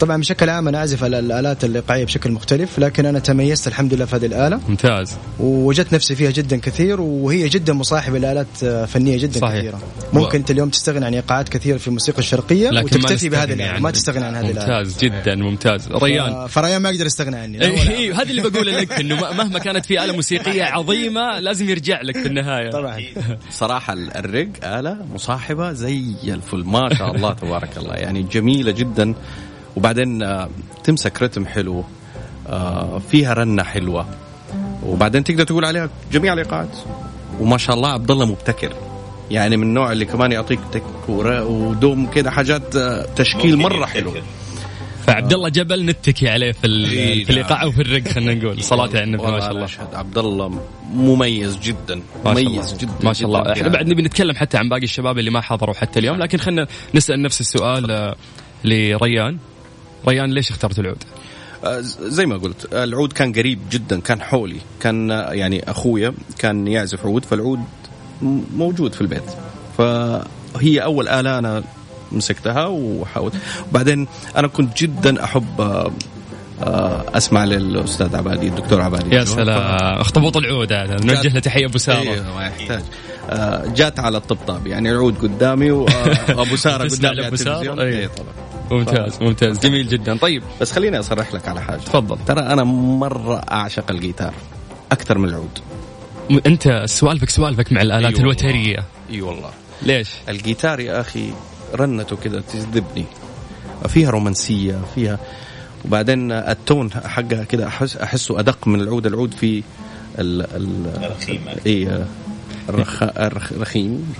طبعا بشكل عام أنا اعزف على الآلات الايقاعيه بشكل مختلف لكن أنا تميزت الحمد لله في هذه الآلة. ممتاز. ووجدت نفسي فيها جدا كثير وهي جدا مصاحبة لآلات فنية جدا صحيح. كثيرة. ممكن أنت اليوم تستغني عن إيقاعات كثيرة في الموسيقى الشرقية لكن ما وتكتفي بهذه الآلة. ما تستغني عن هذه الآلة. ممتاز جدا ممتاز. ريان. فريان ما يقدر يستغنى عني. لا ولا. اي هذا اللي بقوله لك إنه مهما كانت في آلة موسيقية عظيمة لازم يرجع لك في النهاية. طبعا. صراحة الرق آلة مصاحبة زي الفل. ما شاء الله تبارك الله. يعني جميلة جدا. وبعدين آه، تمسك رتم حلو آه، فيها رنة حلوة. وبعدين تقدر تقول عليها جميع الإيقاعات وما شاء الله عبد الله مبتكر. يعني من النوع اللي كمان يعطيك تك ودوم كده حاجات آه، تشكيل مرة حلو. فعبد الله جبل نتكي عليه في في الايقاع وفي الرق خلينا نقول. صلاة على النبي ما شاء الله. عبد الله مميز جدا. ما شاء مميز الله. جدا ما شاء الله. إحنا يعني. بعد نبي نتكلم حتى عن باقي الشباب اللي ما حضروا حتى اليوم لكن خلينا نسأل نفس السؤال لريان. ريان ليش اخترت العود؟ آه، زي ما قلت العود كان قريب جدا كان حولي كان آه، يعني أخويا كان يعزف عود فالعود موجود في البيت. فهي أول آلة أنا مسكتها وحاولت. وبعدين أنا كنت جدا أحب آه، أسمع للأستاذ عبادي الدكتور عبادي. يا سلام. اخطبوط العود هذا. نوجه له تحية أبو ساره أيوه ما يحتاج جات على الطبطاب يعني العود قدامي وابو سارة قدامي على سارة؟ التلفزيون. أي. اي طبعا. ممتاز ممتاز. جميل جدا. طيب بس خليني أصرح لك على حاجة. تفضل. ترى أنا مرة أعشق الجيتار أكثر من العود. أنت سوالفك سوالفك مع الآلات أيوة الوترية. أي والله. ليش؟ الجيتار يا أخي رنته كذا تجذبني. فيها رومانسية فيها وبعدين ال tone حقها كذا أحس أحسه أدق من العود. العود في ال ال اي الرخ... الرخيم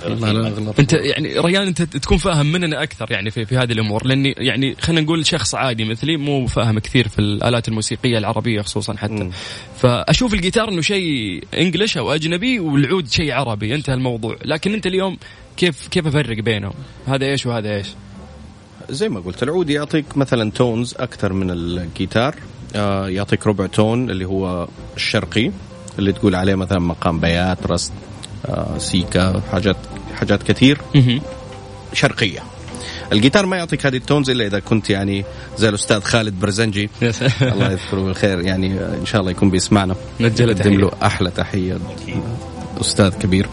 انت يعني ريان انت تكون فاهم مننا أكثر يعني في في هذه الأمور لأني يعني خلينا نقول شخص عادي مثلي مو فاهم كثير في الآلات الموسيقية العربية خصوصا حتى. م. فأشوف الجيتار إنه شيء English أو أجنبي والعود شيء عربي انتهى الموضوع لكن أنت اليوم كيف كيف أفرق بينهم؟ هذا إيش وهذا إيش؟ زي ما قلت العود يعطيك مثلا tones أكثر من الجيتار. آه، يعطيك ربع tone اللي هو الشرقي اللي تقول عليه مثلا مقام بيات آه، سيكا حاجات حاجات كثير. شرقية. الجيتار ما يعطيك هذه ال tones إلا إذا كنت يعني زي الاستاذ خالد برزنجي. الله يذكره بالخير. يعني إن شاء الله يكون بيسمعنا. نقدم له أحلى تحية. أستاذ كبير.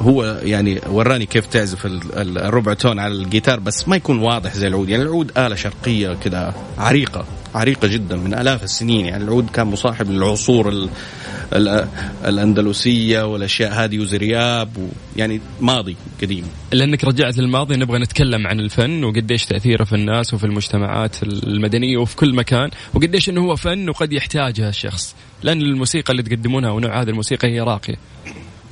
هو يعني وراني كيف تعزف الربع tone على الجيتار بس ما يكون واضح زي العود. يعني العود آلة شرقية كذا عريقة عريقة جدا من آلاف السنين. يعني العود كان مصاحب للعصور ال ال الأندلسية والأشياء هذه وزرياب يعني ماضي قديم. لأنك رجعت للماضي نبغى نتكلم عن الفن وقديش تأثيره في الناس وفي المجتمعات المدنية وفي كل مكان وقديش أنه هو فن وقد يحتاجها الشخص. لأن الموسيقى اللي تقدمونها ونوع هذه الموسيقى هي راقية.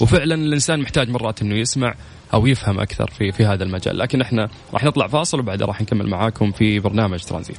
وفعلا الإنسان محتاج مرات إنه يسمع أو يفهم أكثر في في هذا المجال. لكن إحنا راح نطلع فاصل وبعدها راح نكمل معاكم في برنامج ترانزيت.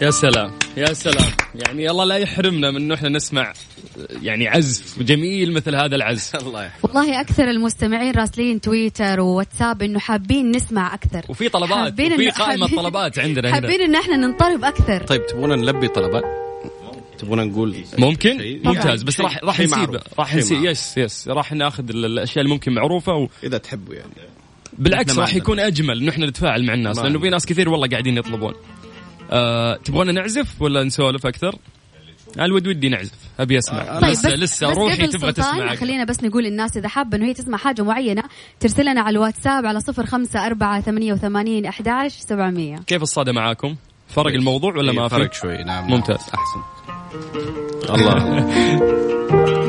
يا سلام يا سلام. يعني الله لا يحرمنا من إنه إحنا نسمع يعني عزف جميل مثل هذا العزف. الله يحفظ والله أكثر المستمعين راسلين تويتر وواتساب إنه حابين نسمع أكثر. وفي طلبات وفي قائمة طلبات عندنا هنا. حابين إن إحنا ننطرب أكثر. طيب تبغون نلبي طلبات؟ تبغون نقول؟ ممكن؟ ممتاز بس راح راح نسيب راح نسيب. يس يس. راح ناخذ الأشياء اللي ممكن معروفة و... إذا تحبوا يعني. بالعكس راح يكون أجمل إنه إحنا نتفاعل مع الناس لأنه في ناس كثير والله قاعدين يطلبون. تبغون نعزف ولا نسولف أكثر؟ الود ودي نعزف أبي أسمع. آه طيب لسه بس لسه بس روحي تبغى تسمع خلينا بس نقول للناس إذا حابة إنه هي تسمع حاجة معينة ترسل لنا على الواتساب على صفر خمسة أربعة ثمانية وثمانين أحداش سبعمية. كيف الصدى معاكم؟ فرق الموضوع ولا ما في؟ فرق شوي نعم. ممتاز. أحسن. الله.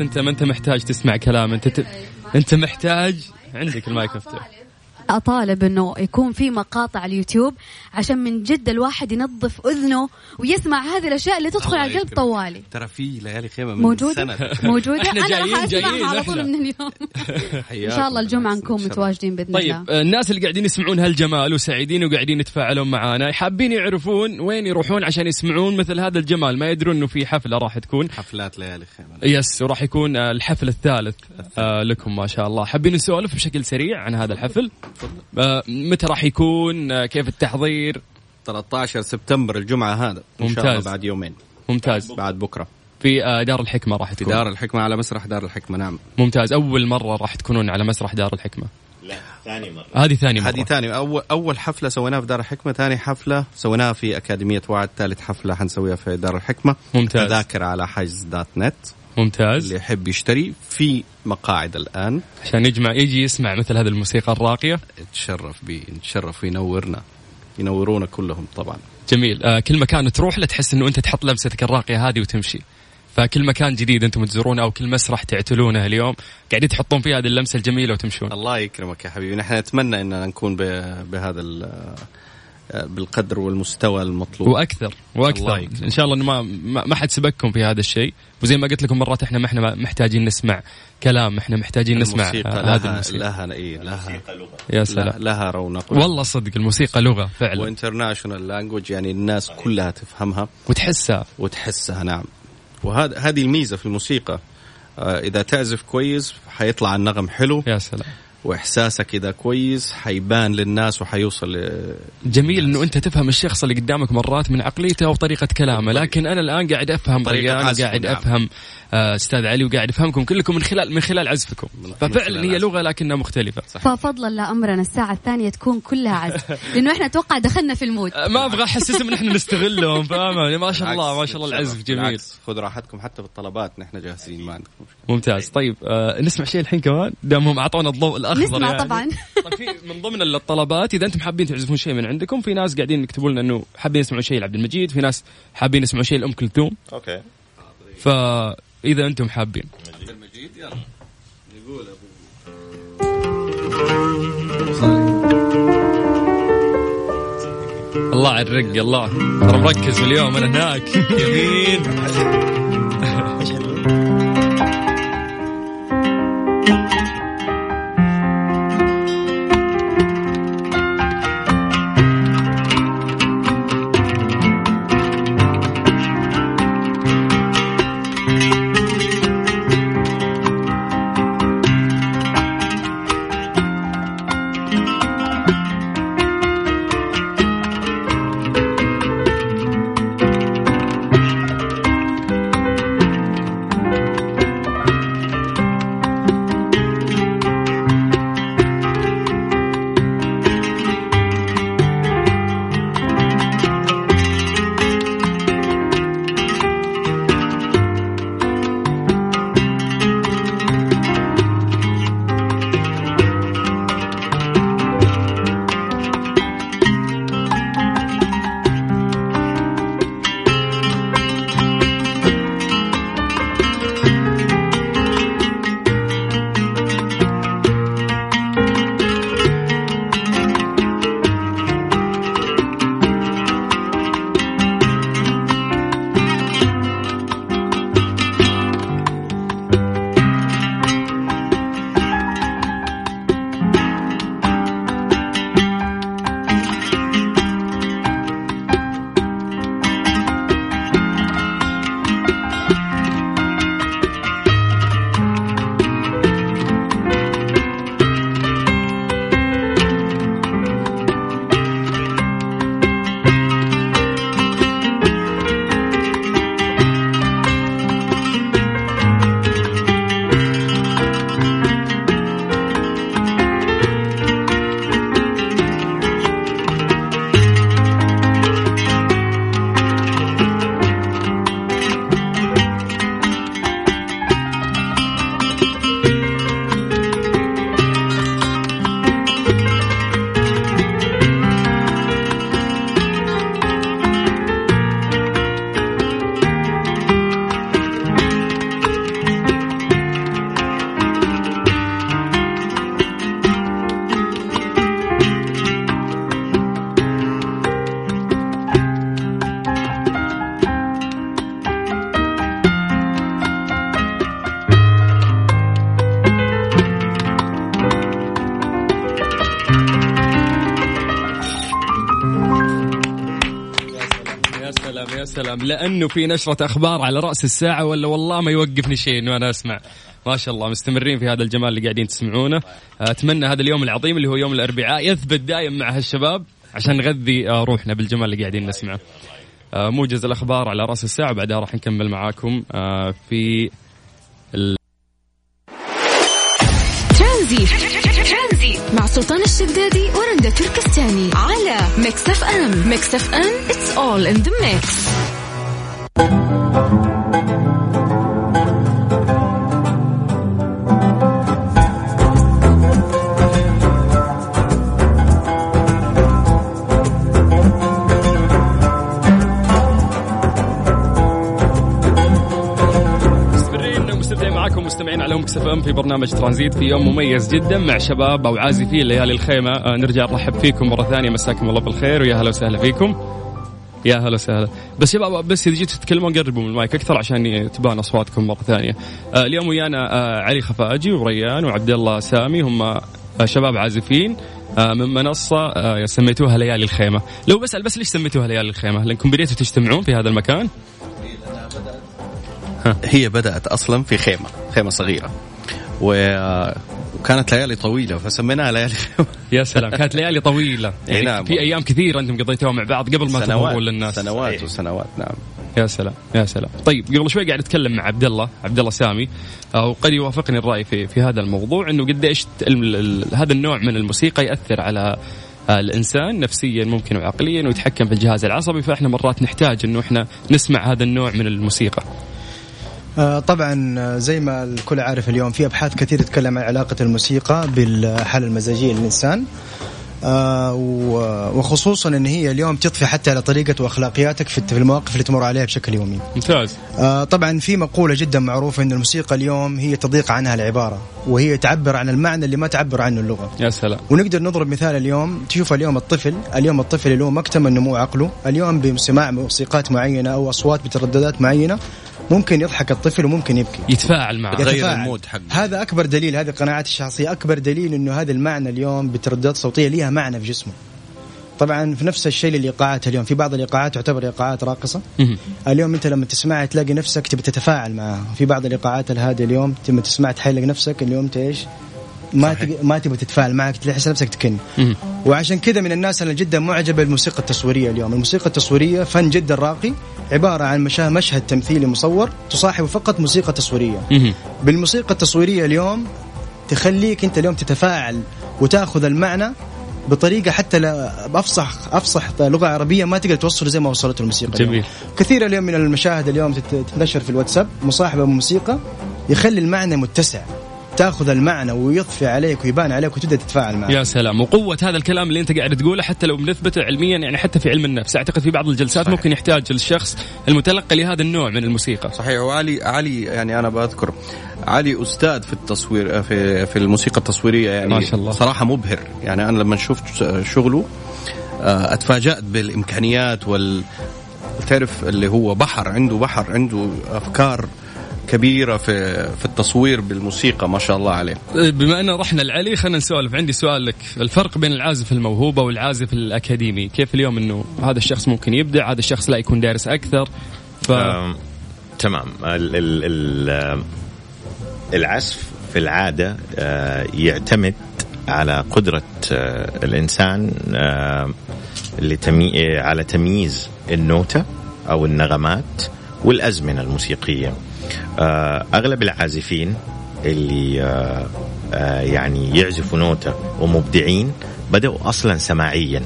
انت ما انت محتاج تسمع كلام انت ت... انت محتاج عندك المايك مفتوح أطالب إنه يكون في مقاطع اليوتيوب عشان من جد الواحد ينظف أذنه ويسمع هذه الأشياء اللي تدخل على القلب طوالي. ترى في ليالي خيمة من موجودة؟ سنة. موجودة؟ إحنا أنا جايين- راح جايين أسمعها على طول. من اليوم. إن شاء الله الجمعة نكون متواجدين بإذن طيب الله. آه، الناس اللي قاعدين يسمعون هالجمال وسعيدين وقاعدين يتفاعلون معانا حابين يعرفون وين يروحون عشان يسمعون مثل هذا الجمال؟ ما يدرون إنه في حفلة راح تكون. حفلات ليالي خيمة. يس وراح يكون الحفل الثالث آه، لكم ما شاء الله. حابين نسولف بشكل سريع عن هذا الحفل؟ آه، متى راح يكون؟ آه، كيف التحضير؟ 13 سبتمبر الجمعة هذا إن شاء ممتاز. الله بعد يومين. ممتاز. بعد بكرة. في آه، دار الحكمة راح في تكون دار الحكمة على مسرح دار الحكمة نعم. ممتاز. أول مرة راح تكونون على مسرح دار الحكمة. لا ثاني مرة. هذه ثاني مرة. هذه ثاني. اول أول حفلة سويناها في دار الحكمة ثاني حفلة سويناها في أكاديمية وعد ثالث حفلة حنسويها في دار الحكمة. ممتاز. تذاكر على حجز دات نت. ممتاز. اللي يحب يشتري في مقاعد الآن. عشان يجمع يجي يسمع مثل هذه الموسيقى الراقية. نتشرف به نتشرف وينورنا. ينورونا كلهم طبعا. جميل. آه كل مكان تروح له تحس إنه أنت تحط لمستك الراقية هذه وتمشي. فكل مكان جديد أنتم تزورونه أو كل مسرح تعتلونه اليوم قاعدين تحطون فيه هذه اللمسة الجميلة وتمشون. الله يكرمك يا حبيبي. نحن نتمنى إننا نكون بهذا ال- بالقدر والمستوى المطلوب. وأكثر وأكثر. إن شاء الله إنه ما ما حد سبقكم في هذا الشيء. وزي ما قلت لكم مرات إحنا ما إحنا محتاجين نسمع كلام إحنا محتاجين نسمع آه، هذه الموسيقى. لها إيه لها يا لها, سلام لها رونق. والله صدق الموسيقى لغة فعلا. و international language يعني الناس كلها تفهمها. وتحسها. وتحسها نعم. وهذا هذه الميزة في الموسيقى. آه، إذا تعزف كويس حيطلع النغم حلو. يا سلام. وإحساسك إذا كويس حيبان للناس وحيوصل جميل إنه أنت تفهم الشخص اللي قدامك مرات من عقليته وطريقة كلامه لكن أنا الآن قاعد أفهم طريقة ريان قاعد نعم. أفهم أستاذ علي وقاعد افهمكم كلكم من خلال من خلال عزفكم. ففعلا هي. لغة لكنها مختلفة. ففضلا لا امرنا الساعة الثانية تكون كلها عزف. لأنه إحنا أتوقع دخلنا في المود. آه، ما أبغى احسسهم إن إحنا نستغلهم فاهمة يعني ما شاء الله ما شاء الله. العزف جميل. بالعكس، خذ راحتكم حتى بالطلبات نحن جاهزين ما عندكم مشكله ممتاز. طيب آه نسمع شيء الحين كمان؟ دامهم أعطونا الضوء الأخضر نسمع يعني. طبعا. طيب في من ضمن الطلبات إذا أنتم حابين تعزفون شيء من عندكم في ناس قاعدين يكتبوا لنا إنه حابين يسمعون شيء لعبد المجيد في ناس حابين يسمعون شيء لأم كلثوم. أوكي. فاذا أنتم حابين. المجيد يلا نقول الله على الرق الله. ترى مركز اليوم أنا هناك. يمين. سلام لأنه في نشرة أخبار على رأس الساعة ولا والله ما يوقفني شيء إنه أنا أسمع. ما شاء الله مستمرين في هذا الجمال اللي قاعدين تسمعونه. أتمنى هذا اليوم العظيم اللي هو يوم الأربعاء يثبت دايم مع هالشباب عشان نغذي آه، روحنا بالجمال اللي قاعدين نسمعه. آه، موجز الأخبار على رأس الساعة بعدها راح نكمل معاكم آه، في. ترانزيت. مع سلطان الشدادي ورندا تركستاني على Mix FM. Mix FM it's all in the mix في برنامج ترانزيت في يوم مميز جدا مع شباب أو عازفين ليالي الخيمة. آه نرجع نرحب فيكم مرة ثانية. مساكم الله بالخير ويا هلا وسهلا فيكم. يا هلا وسهلا. بس شباب بس إذا جيتوا تتكلمون قربوا من المايك أكثر عشان تبان أصواتكم مرة ثانية. آه اليوم ويانا آه علي خفاجي وريان وعبد الله سامي. هم شباب عازفين من منصة سميتوها ليالي الخيمة. لو بسأل بس ليش سميتوها ليالي الخيمة؟ لأنكم بديتوا تجتمعون في هذا المكان. هي بدأت أصلا في خيمة خيمة صغيرة. وكانت ليالي طويلة فسميناها ليالي. يا سلام كانت ليالي طويلة. يعني نعم. في أيام كثيرة أنتم قضيتوها مع بعض قبل ما تظهرون للناس. سنوات إيه. وسنوات نعم. يا سلام يا سلام. طيب قبل شوي قاعد اتكلم مع عبد الله عبد الله سامي. آه، وقد يوافقني الرأي في في هذا الموضوع إنه قديش هذا النوع من الموسيقى يأثر على آه، الإنسان نفسيا ممكن وعقليا ويتحكم في الجهاز العصبي. فإحنا مرات نحتاج إنه إحنا نسمع هذا النوع من الموسيقى. طبعا آه، زي ما الكل عارف اليوم في أبحاث كثير تتكلم عن علاقة الموسيقى بالحالة المزاجية للإنسان آه وخصوصا إن هي اليوم تضفي حتى على طريقة وأخلاقياتك في المواقف اللي تمر عليها بشكل يومي. ممتاز. آه طبعا في مقولة جدا معروفة إن الموسيقى اليوم هي تضيق عنها العبارة وهي تعبر عن المعنى اللي ما تعبر عنه اللغة. يا سلام. ونقدر نضرب مثال اليوم تشوف اليوم الطفل اليوم الطفل اللي هو ما اكتمل نمو عقله اليوم بسماع موسيقات معينة أو أصوات بترددات معينة ممكن يضحك الطفل وممكن يبكي. يتفاعل معه. يغير المود حقه. هذا أكبر دليل هذه قناعاتي الشخصية. أكبر دليل إنه هذا المعنى اليوم بترددات صوتية لها معنى في جسمه. طبعا في نفس الشيء للإيقاعات اليوم. في بعض الإيقاعات تعتبر إيقاعات راقصة. اليوم أنت لما تسمعها تلاقي نفسك تبي تتفاعل معها. في بعض الإيقاعات الهادية اليوم لما تسمع تحلق نفسك اليوم انت إيش ما تبي ما تبغى تتفاعل معك تحس نفسك تكن. وعشان كذا من الناس اللي جدا معجبة بالموسيقى التصويرية اليوم. الموسيقى التصويرية فن جدا راقي. عبارة عن مشهد تمثيلي مصور تصاحب فقط موسيقى تصويرية. بالموسيقى التصويرية اليوم تخليك أنت اليوم تتفاعل وتأخذ المعنى بطريقة حتى بافصح أفصح لغة عربية ما تقدر توصل زي ما وصلت الموسيقى جميل. اليوم. كثير اليوم من المشاهد اليوم تنتشر في الواتساب مصاحبة موسيقى يخلي المعنى متسع. تاخذ المعنى ويضفي عليك ويبان عليك وتبدأ تتفاعل معه. يا سلام. وقوة هذا الكلام اللي انت قاعد تقوله حتى لو بنثبته علميا يعني حتى في علم النفس. أعتقد في بعض الجلسات صحيح. ممكن يحتاج الشخص المتلقي لهذا النوع من الموسيقى. صحيح. وعلي علي يعني أنا بذكر علي أستاذ في التصوير في في الموسيقى التصويرية يعني ما شاء الله. صراحة مبهر. يعني أنا لما شفت شغله آه، أتفاجأت بالإمكانيات وال تعرف اللي هو بحر عنده بحر عنده أفكار كبيرة في في التصوير بالموسيقى ما شاء الله عليه. بما ان رحنا لعلي خلينا نسولف. عندي سؤال لك. الفرق بين العازف الموهوبة والعازف الأكاديمي كيف اليوم إنه هذا الشخص ممكن يبدع هذا الشخص لا يكون دارس أكثر؟ ف... تمام. ال ال ال العزف في العادة آه، يعتمد على قدرة آه، الإنسان آه،. على تمييز النوتة أو النغمات والأزمنة الموسيقية. أغلب العازفين اللي آه، آه، يعني يعزفوا نوتة ومبدعين بدأوا أصلا سماعيا.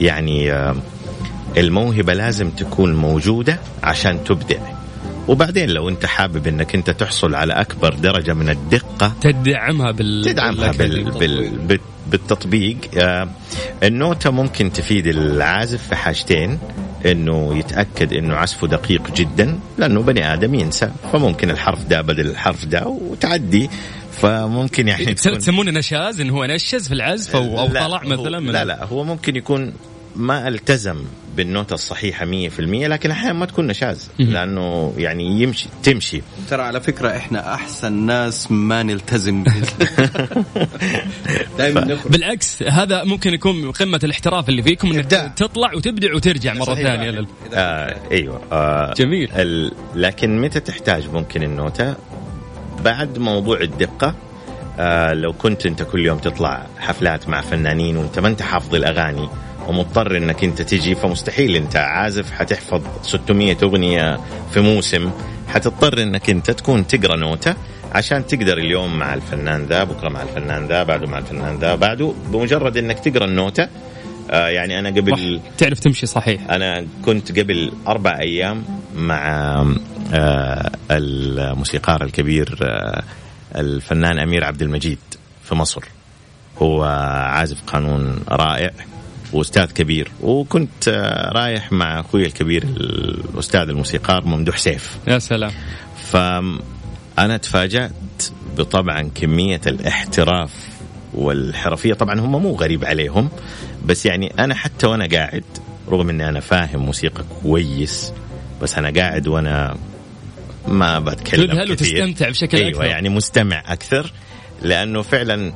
يعني الموهبة لازم تكون موجودة عشان تبدع. وبعدين لو أنت حابب إنك أنت تحصل على أكبر درجة من الدقة تدعمها بال تدعمها بال... بال... بال... بالتطبيق النوتة ممكن تفيد العازف في حاجتين إنه يتأكد إنه عزفه دقيق جدا لأنه بني آدم ينسى فممكن الحرف ده بدل الحرف ده وتعدي فممكن يعني تسمونه نشاز انه هو نشز في العزف أو, أو طلع مثلا من لا لا هو ممكن يكون ما التزم بالنوتة الصحيحة 100% لكن أحيانا ما تكون نشاز لأنه يعني يمشي تمشي. ترى على فكرة إحنا أحسن ناس ما نلتزم دائما بالعكس هذا ممكن يكون قمة الاحتراف اللي فيكم إنك تطلع وتبدع وترجع مرة ثانية. آه إيوه. آه جميل. ال... لكن متى تحتاج ممكن النوتة؟ بعد موضوع الدقة. آه لو كنت أنت كل يوم تطلع حفلات مع فنانين وأنت ما أنت حافظ الأغاني ومضطر إنك أنت تجي فمستحيل أنت عازف حتحفظ 600 أغنية في موسم. حتضطر إنك أنت تكون تقرأ نوتة عشان تقدر اليوم مع الفنان ذا بكرة مع الفنان ذا بعده مع الفنان ذا بعده بمجرد إنك تقرأ النوتة. آه يعني أنا قبل تعرف تمشي صحيح. أنا كنت قبل أربع أيام مع آه الموسيقار الكبير آه الفنان أمير عبد المجيد في مصر. هو عازف قانون رائع. وأستاذ كبير. وكنت آه، رايح مع أخوي الكبير الأستاذ الموسيقار ممدوح سيف. يا سلام. فانا تفاجأت بطبعا كمية الاحتراف والحرفية. طبعا هم مو غريب عليهم بس يعني أنا حتى وأنا قاعد رغم إني أنا فاهم موسيقى كويس بس أنا قاعد وأنا ما بتكلم تذهل وتستمتع بشكل أيوة أكثر. يعني مستمع أكثر لأنه فعلا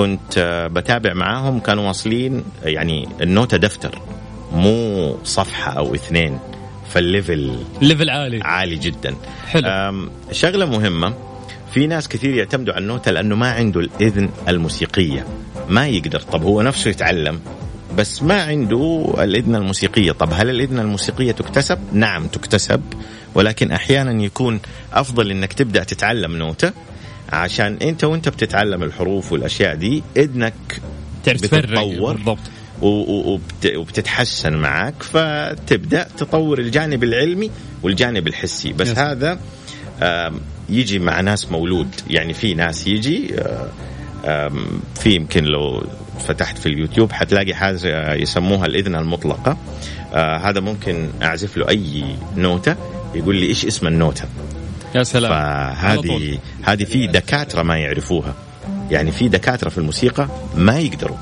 كنت آه، بتابع معاهم كانوا واصلين يعني النوتة دفتر مو صفحة أو اثنين فال level level عالي. عالي جدا. حلو. شغلة مهمة في ناس كثير يعتمدوا على النوتة لأنه ما عنده الأذن الموسيقية ما يقدر. طب هو نفسه يتعلم بس ما عنده الأذن الموسيقية. طب هل الأذن الموسيقية تكتسب؟ نعم تكتسب ولكن أحيانا يكون أفضل أنك تبدأ تتعلم نوتة عشان انت وانت بتتعلم الحروف والأشياء دي إذنك تعرف بتتطور بالضبط. وبتتحسن معك فتبدأ تطور الجانب العلمي والجانب الحسي. بس يس. هذا يجي مع ناس مولود. يعني في ناس يجي في يمكن لو فتحت في اليوتيوب حتلاقي حاجة يسموها الإذن المطلقة. آه، هذا ممكن أعزف له أي نوتة يقول لي إيش اسم النوتة؟ يا سلام. فهذه هذه في دكاترة ما يعرفوها. يعني في دكاترة في الموسيقى ما يقدروا.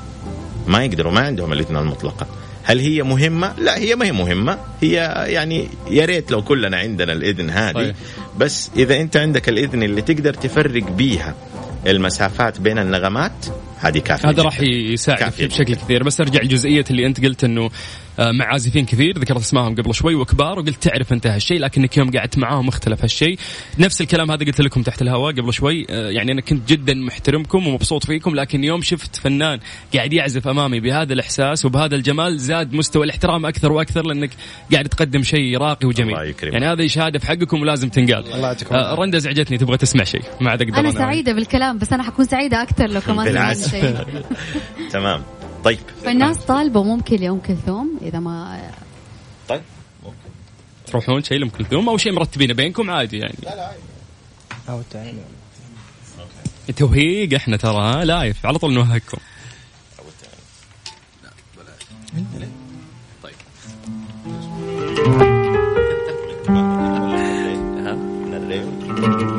ما يقدروا. ما عندهم الاذن المطلقة. هل هي مهمة؟ لا هي ما هي مهمة، هي يعني يا ريت لو كلنا عندنا الإذن هذه. طيب. بس إذا أنت عندك الإذن اللي تقدر تفرق بيها المسافات بين النغمات هذه كافية هذا راح يساعد بشكل كثير. بس أرجع لجزئية اللي أنت قلت إنه مع عازفين كثير. ذكرت اسمائهم قبل شوي وكبار وقلت تعرف انت هالشيء لكنك يوم قعدت معاهم اختلف هالشيء نفس الكلام هذا قلت لكم تحت الهواء قبل شوي. آه، يعني أنا كنت جدا محترمكم ومبسوط فيكم لكن يوم شفت فنان قاعد يعزف أمامي بهذا الإحساس وبهذا الجمال زاد مستوى الاحترام أكثر وأكثر لأنك قاعد تقدم شيء راقي وجميل. الله يكرمك. يعني هذه شهادة في حقكم ولازم تنقال. الله يعطيكم آه رندا ازعجتني تبغى تسمع شيء. ما عاد أقدر أنا سعيدة بالكلام بس أنا حكون سعيدة أكثر لو كمان تمام. طيب. فالناس طالبة ممكن لام كلثوم إذا ما طيب ممكن. تروحون شيء لام كلثوم أو شيء مرتبينه بينكم عادي يعني؟ لا لا عادي. توهيق إحنا ترى لايف على طول نوهقكم. طيب.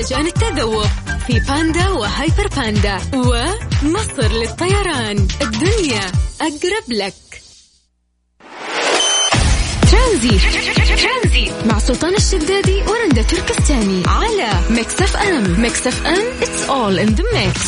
مهرجان التذوق في باندا وهيبر باندا ومصر للطيران. الدنيا أقرب لك. ترانزيت. مع سلطان الشدادي ورندا تركستاني. على Mix FM. Mix FM it's all in the mix.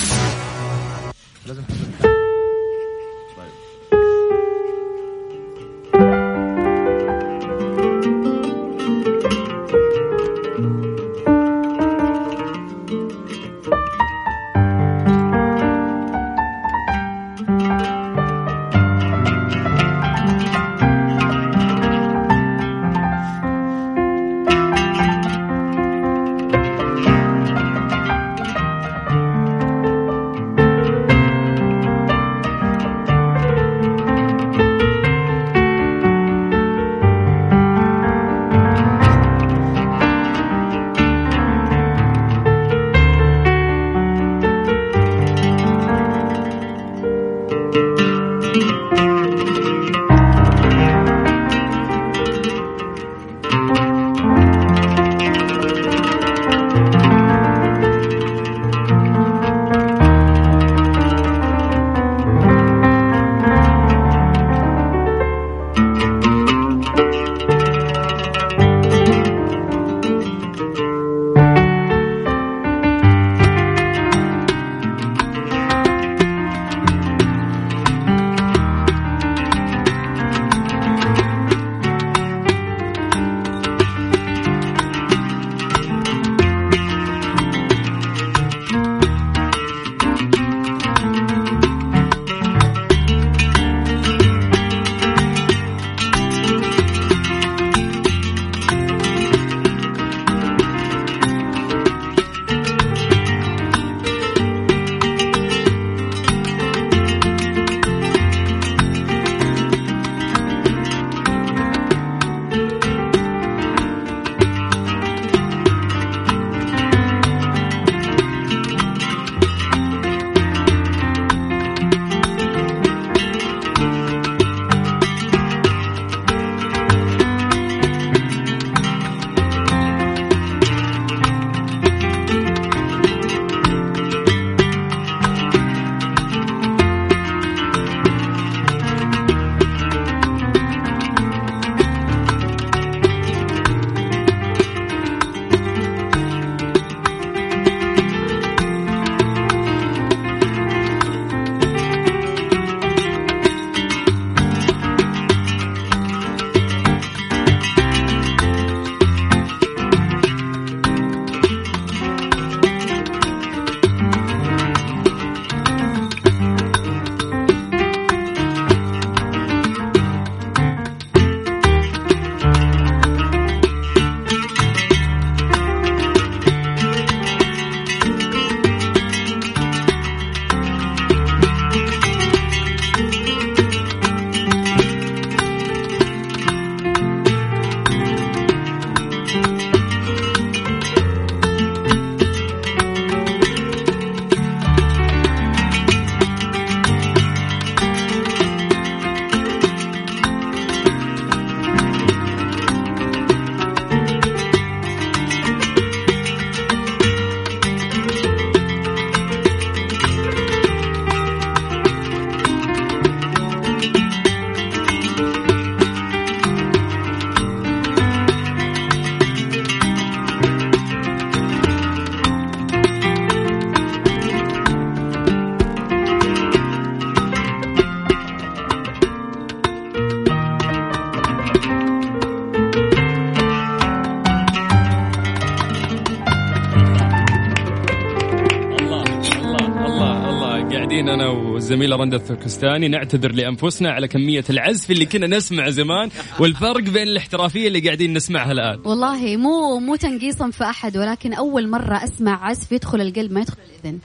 الزميله رندا الثركستاني نعتذر لأنفسنا على كمية العزف اللي كنا نسمع زمان والفرق بين الاحترافية اللي قاعدين نسمعها الآن. والله مو مو تنقيصا في أحد ولكن أول مرة أسمع عزف يدخل القلب ما يدخل الإذن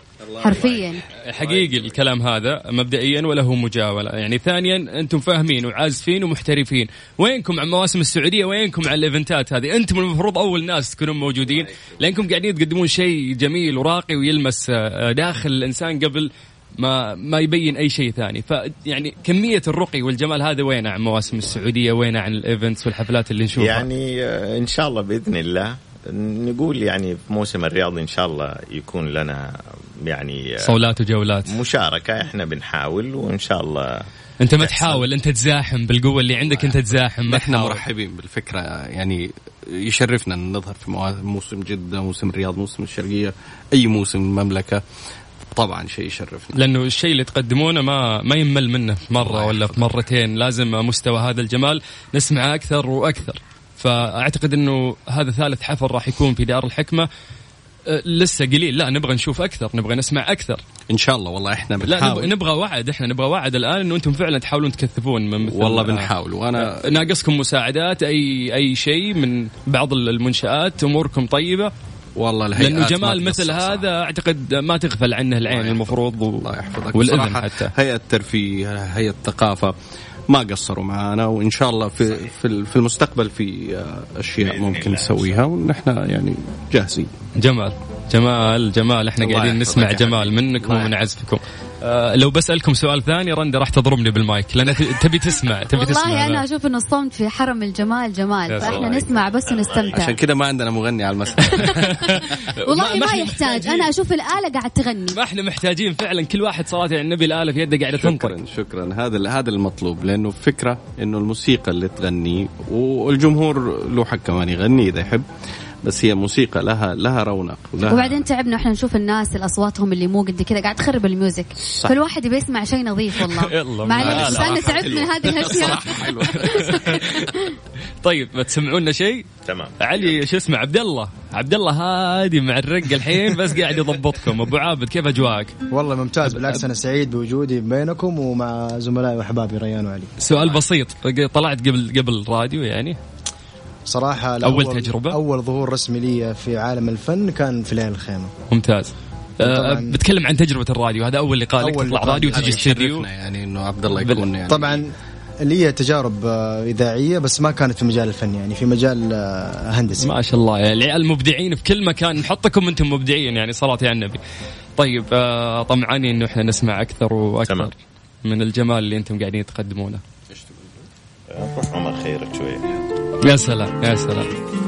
حرفيا. حقيقي الكلام هذا مبدئيا ولا هو مجاوله يعني ثانيا أنتم فاهمين وعازفين ومحترفين. وينكم على مواسم السعودية؟ وينكم على الإيفنتات هذه؟ أنتم المفروض أول ناس تكونون موجودين. لأنكم قاعدين تقدمون شيء جميل وراقي ويلمس آه، داخل الإنسان قبل ما ما يبين أي شيء ثاني. فيعني كمية الرقي والجمال هذا وين عن مواسم السعودية؟ وين عن الايفنتس والحفلات اللي نشوفها؟ يعني آه، إن شاء الله بإذن الله نقول يعني في موسم الرياض إن شاء الله يكون لنا يعني آه، صولات وجولات. مشاركة. إحنا بنحاول وإن شاء الله أنت ما تحاول أنت تزاحم بالقوة اللي عندك أنت تزاحم ما إحنا مرحبين بالفكرة. يعني يشرفنا ان نظهر في موسم جدة موسم الرياض موسم الشرقية أي موسم المملكة. طبعا شيء يشرفنا. لأنه الشيء اللي تقدمونه ما ما يمل منه في مره ولا في مرتين. لازم مستوى هذا الجمال نسمعه أكثر وأكثر. فأعتقد إنه هذا ثالث حفل راح يكون في دار الحكمة. أه، لسه قليل. لا نبغى نشوف أكثر نبغى نسمع أكثر. إن شاء الله والله إحنا بنحاول لا نبغى وعد إحنا نبغى وعد الآن إنه أنتم فعلا تحاولون تكثفون من مثل والله بنحاول. وأنا ناقصكم مساعدات اي أي شيء من بعض المنشآت. أموركم طيبة. والله الهيئات لأنه جمال مثل هذا أعتقد ما تغفل عنه العين المفروض الله يحفظك. والإذن حتى. هيئة الترفيه هيئة الثقافة ما قصروا معنا وإن شاء الله في في المستقبل في آه، أشياء ممكن نسويها ونحن يعني جاهزين. جمال. جمال جمال. إحنا قاعدين نسمع جمال منكم ومن عزفكم. آه لو بسألكم سؤال ثاني رندا راح تضربني بالمايك لأن تبي تسمع تبي والله تسمع والله أنا أشوف إنه الصمت في حرم الجمال جمال. فإحنا نسمع بس ونستمتع. عشان كذا ما عندنا مغني على المسرح. والله ما, ما يحتاج. أنا أشوف الآلة قاعد تغني. ما إحنا محتاجين فعلا كل واحد صلاه على النبي الآلة في يده قاعدة تنطر. شكرا شكرا. هذا هذا المطلوب لأنه فكرة إنه الموسيقى اللي تغني والجمهور له حق كمان يغني إذا يحب. بس هي موسيقى لها لها رونق ولها وبعدين تعبنا إحنا نشوف الناس اللي اصواتهم اللي مو قد كذا قاعد تخرب الميوزك. صح. فالواحد يبي يسمع شيء نظيف والله. معلش أنا تعبت من هذه الأشياء. طيب بتسمعونا شيء؟ تمام. علي شو اسمه؟ عبد الله. عبد الله هادي مع الرق الحين بس قاعد يضبطكم. أبو عابد كيف اجواك؟ والله ممتاز بالعكس أنا سعيد بوجودي بينكم ومع زملائي وأحبابي ريان وعلي سؤال بسيط طلعت قبل قبل راديو يعني؟ صراحة أول تجربة؟ أول ظهور رسمي لي في عالم الفن كان في ليل الخيمة. ممتاز. أه بتكلم عن تجربة الراديو. هذا أول لقاء لك تطلع راديو وتجي استديو يعني إنه عبد الله يكون يعني طبعا لي تجارب آه، إذاعية بس ما كانت في مجال الفن يعني في مجال آه، هندسي. ما شاء الله. يعني العيال مبدعين في كل مكان نحطكم أنتم مبدعين يعني صلاة على النبي. طيب آه، طمعانين إنه إحنا نسمع أكثر وأكثر تمام. من الجمال اللي أنتم قاعدين تقدمونه. روح عمر خيرك شوية. يا سلام يا سلام.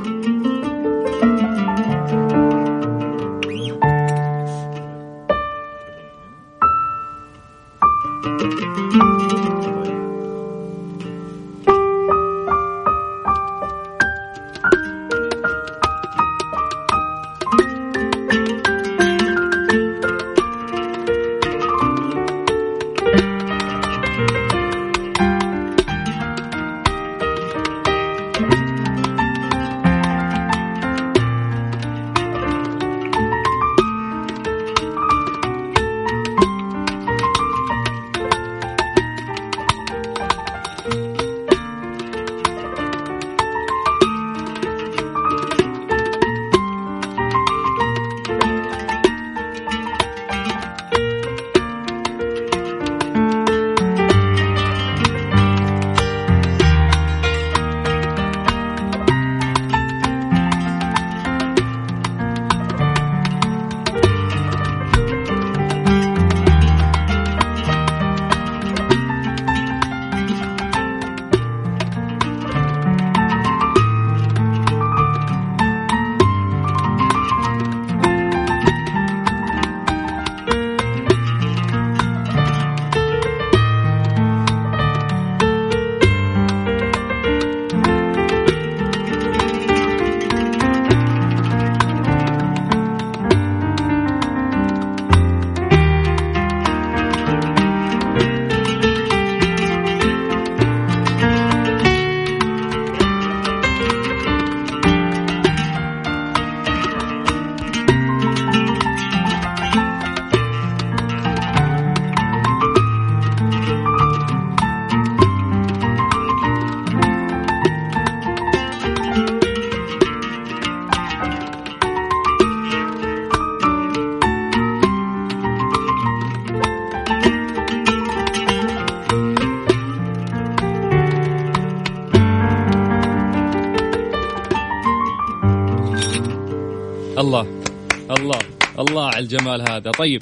على الجمال هذا. طيب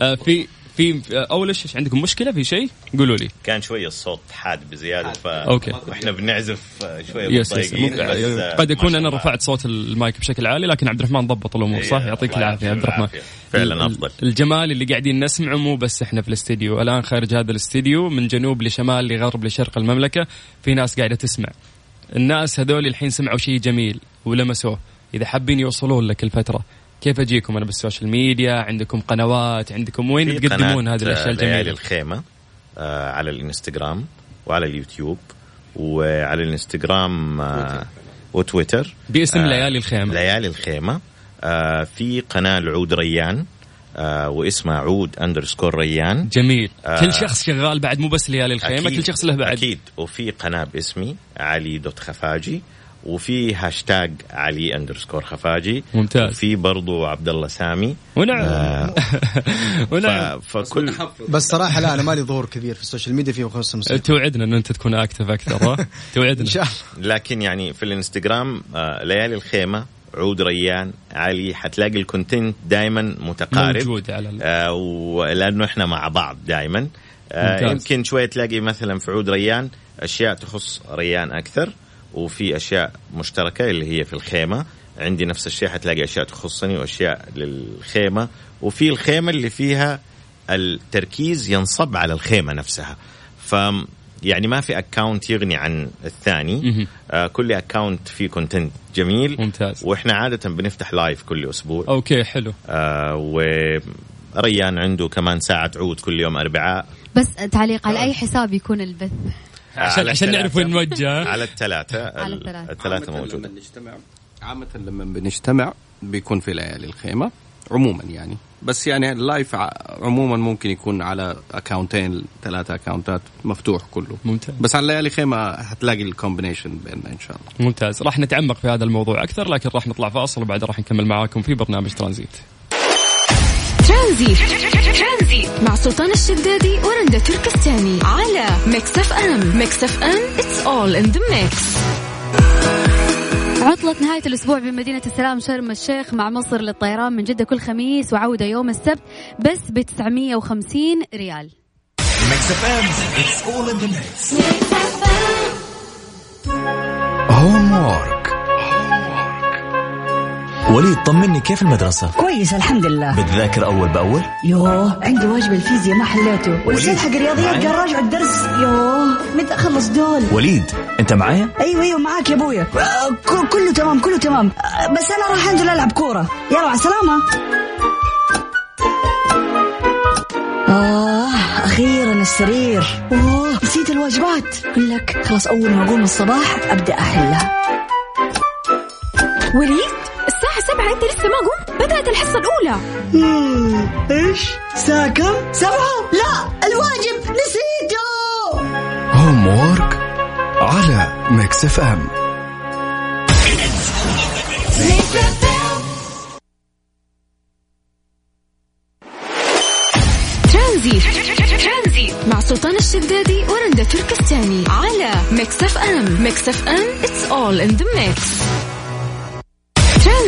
آه في في أول إيش عندكم مشكلة؟ في شيء؟ قولوا لي. كان شوية الصوت حاد بزيادة ف okay. وإحنا بنعزف شوية yes yes قد يكون أنا رفعت صوت المايك بشكل عالي لكن عبد الرحمن ضبط الأمور صح؟ يعطيك العافية. عبد الرحمن فعلا أفضل. الجمال اللي قاعدين نسمعه مو بس إحنا في الاستديو. الآن خارج هذا الاستديو من جنوب لشمال لغرب لشرق المملكة في ناس قاعدة تسمع. الناس هذول الحين سمعوا شيء جميل ولمسوه. إذا حابين يوصلون لك الفترة كيف أجيكم؟ أنا بال social media عندكم قنوات عندكم وين تقدمون هذه الأشياء الجميلة؟ الخيمة آه على الإنستغرام وعلى اليوتيوب وعلى الإنستغرام آه وتويتر. باسم آه ليالي الخيمة. ليالي الخيمة. آه في قناة العود ريان آه واسمها عود underscore ريان. جميل. آه كل شخص شغال بعد مو بس ليالي الخيمة كل شخص له بعد. أكيد. وفي قناة باسمي علي dot خفاجي. وفي هاشتاج علي underscore خفاجي. ممتاز. وفي برضو عبد الله سامي. ونعم. آه ونعم. فكل بس صراحة لا أنا مالي ظهور كبير في ال social media في خصوص الموسيقى. توعدنا ان أنت تكون active أكثر توعدنا. إن شاء الله. لكن يعني في الإنستغرام آه ليالي الخيمة عود ريان علي حتلاقي ال content دائما متقارب. موجود على آه ولأنه إحنا مع بعض دائما آه يمكن شوية تلاقي مثلا في عود ريان أشياء تخص ريان أكثر. وفي أشياء مشتركة اللي هي في الخيمة. عندي نفس الشيء حتلاقي أشياء تخصني وأشياء للخيمة. وفي الخيمة اللي فيها التركيز ينصب على الخيمة نفسها. ف يعني ما في account يغني عن الثاني. آه كل account فيه content جميل. ممتاز. وإحنا عادة بنفتح live كل أسبوع. okay حلو. آه وريان عنده كمان ساعة عود كل يوم أربعاء. بس تعليق على أي حساب يكون البث؟ عشان عشان نعرف وين نوجه على الثلاثة. الثلاثة. موجودة. لما بنجتمع عامة لما بنجتمع بيكون في ليالي الخيمة عموما يعني. بس يعني ال live عموما ممكن يكون على اكونتين ثلاثة اكونتات مفتوح كله. ممتاز. بس على ليالي خيمة هتلاقي ال combination بيننا إن شاء الله. ممتاز. راح نتعمق في هذا الموضوع أكثر لكن راح نطلع فاصل وبعد راح نكمل معاكم في برنامج ترانزيت. ترانزيت مع سلطان الشدادي ورندا تركستاني. على Mix FM. Mix FM. it's all in the mix عطلة نهاية الأسبوع بمدينة السلام شرم الشيخ مع مصر للطيران من جدة كل خميس وعودة يوم السبت بس ب 950 ريال. homework وليد طمني كيف المدرسة؟ كويس الحمد لله بتذاكر أول بأول؟ يوه عندي واجب الفيزياء ما حليته. والأستاذ حق الرياضيات قال راجعوا الدرس يوه متى أخلص دول؟ وليد أنت معايا؟ أيوه أيوه معاك يا أبويا. كله تمام كله تمام. بس أنا راح أنزل ألعب كورة. يلا مع السلامة. آه أخيرا السرير. أوه نسيت الواجبات. أقول لك خلاص أول ما أقوم الصباح أبدأ أحلها. وليد؟ الساعة سبعة أنت لسه ما قمت؟ بدأت الحصة الأولى. مم. إيش؟ الساعة كم؟ سبعة؟ لا الواجب نسيته. homework على Mix FM ترانزيت. ترانزيت. مع سلطان الشدادي ورندا تركستاني على Mix FM، Mix FM it's all in the mix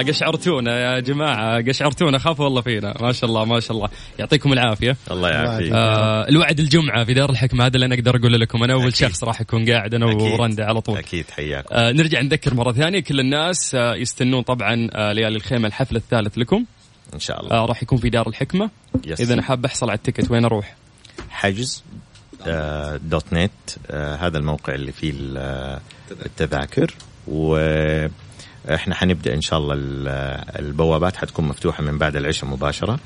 الله قشعرتونا يا جماعة قشعرتونا خافوا والله فينا. ما شاء الله ما شاء الله. يعطيكم العافية. الله يعافيك. آه الوعد الجمعة في دار الحكمة هذا اللي أنا أقدر أقول لكم. أنا أول أكيد. شخص راح أكون قاعد أنا ورندا على طول. أكيد حياكم. آه نرجع نذكر مرة ثانية كل الناس آه يستنون طبعا آه ليالي الخيمة الحفل الثالث لكم. إن شاء الله. آه راح يكون في دار الحكمة. يس. إذا أنا حاب أحصل على التكت وين أروح؟ حجز آه دوت نت آه هذا الموقع اللي فيه التذاكر. و إحنا حنبدأ إن شاء الله البوابات حتكون مفتوحة من بعد العشاء مباشرة.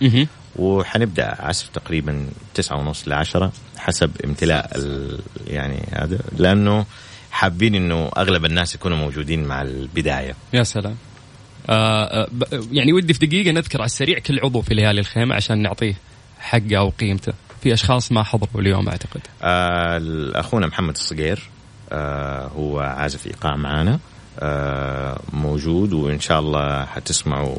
وحنبدأ عزف تقريبا تسعة ونص لعشرة حسب امتلاء يعني هذا. لأنه حابين إنه أغلب الناس يكونوا موجودين مع البداية. يا سلام. آه, آه، يعني ودي في دقيقة نذكر على السريع كل عضو في ليالي الخيمة عشان نعطيه حقه وقيمته في أشخاص ما حضروا اليوم أعتقد. آه اخونا محمد الصقير آه هو عازف إيقاع معانا. موجود وإن شاء الله حتسمعوا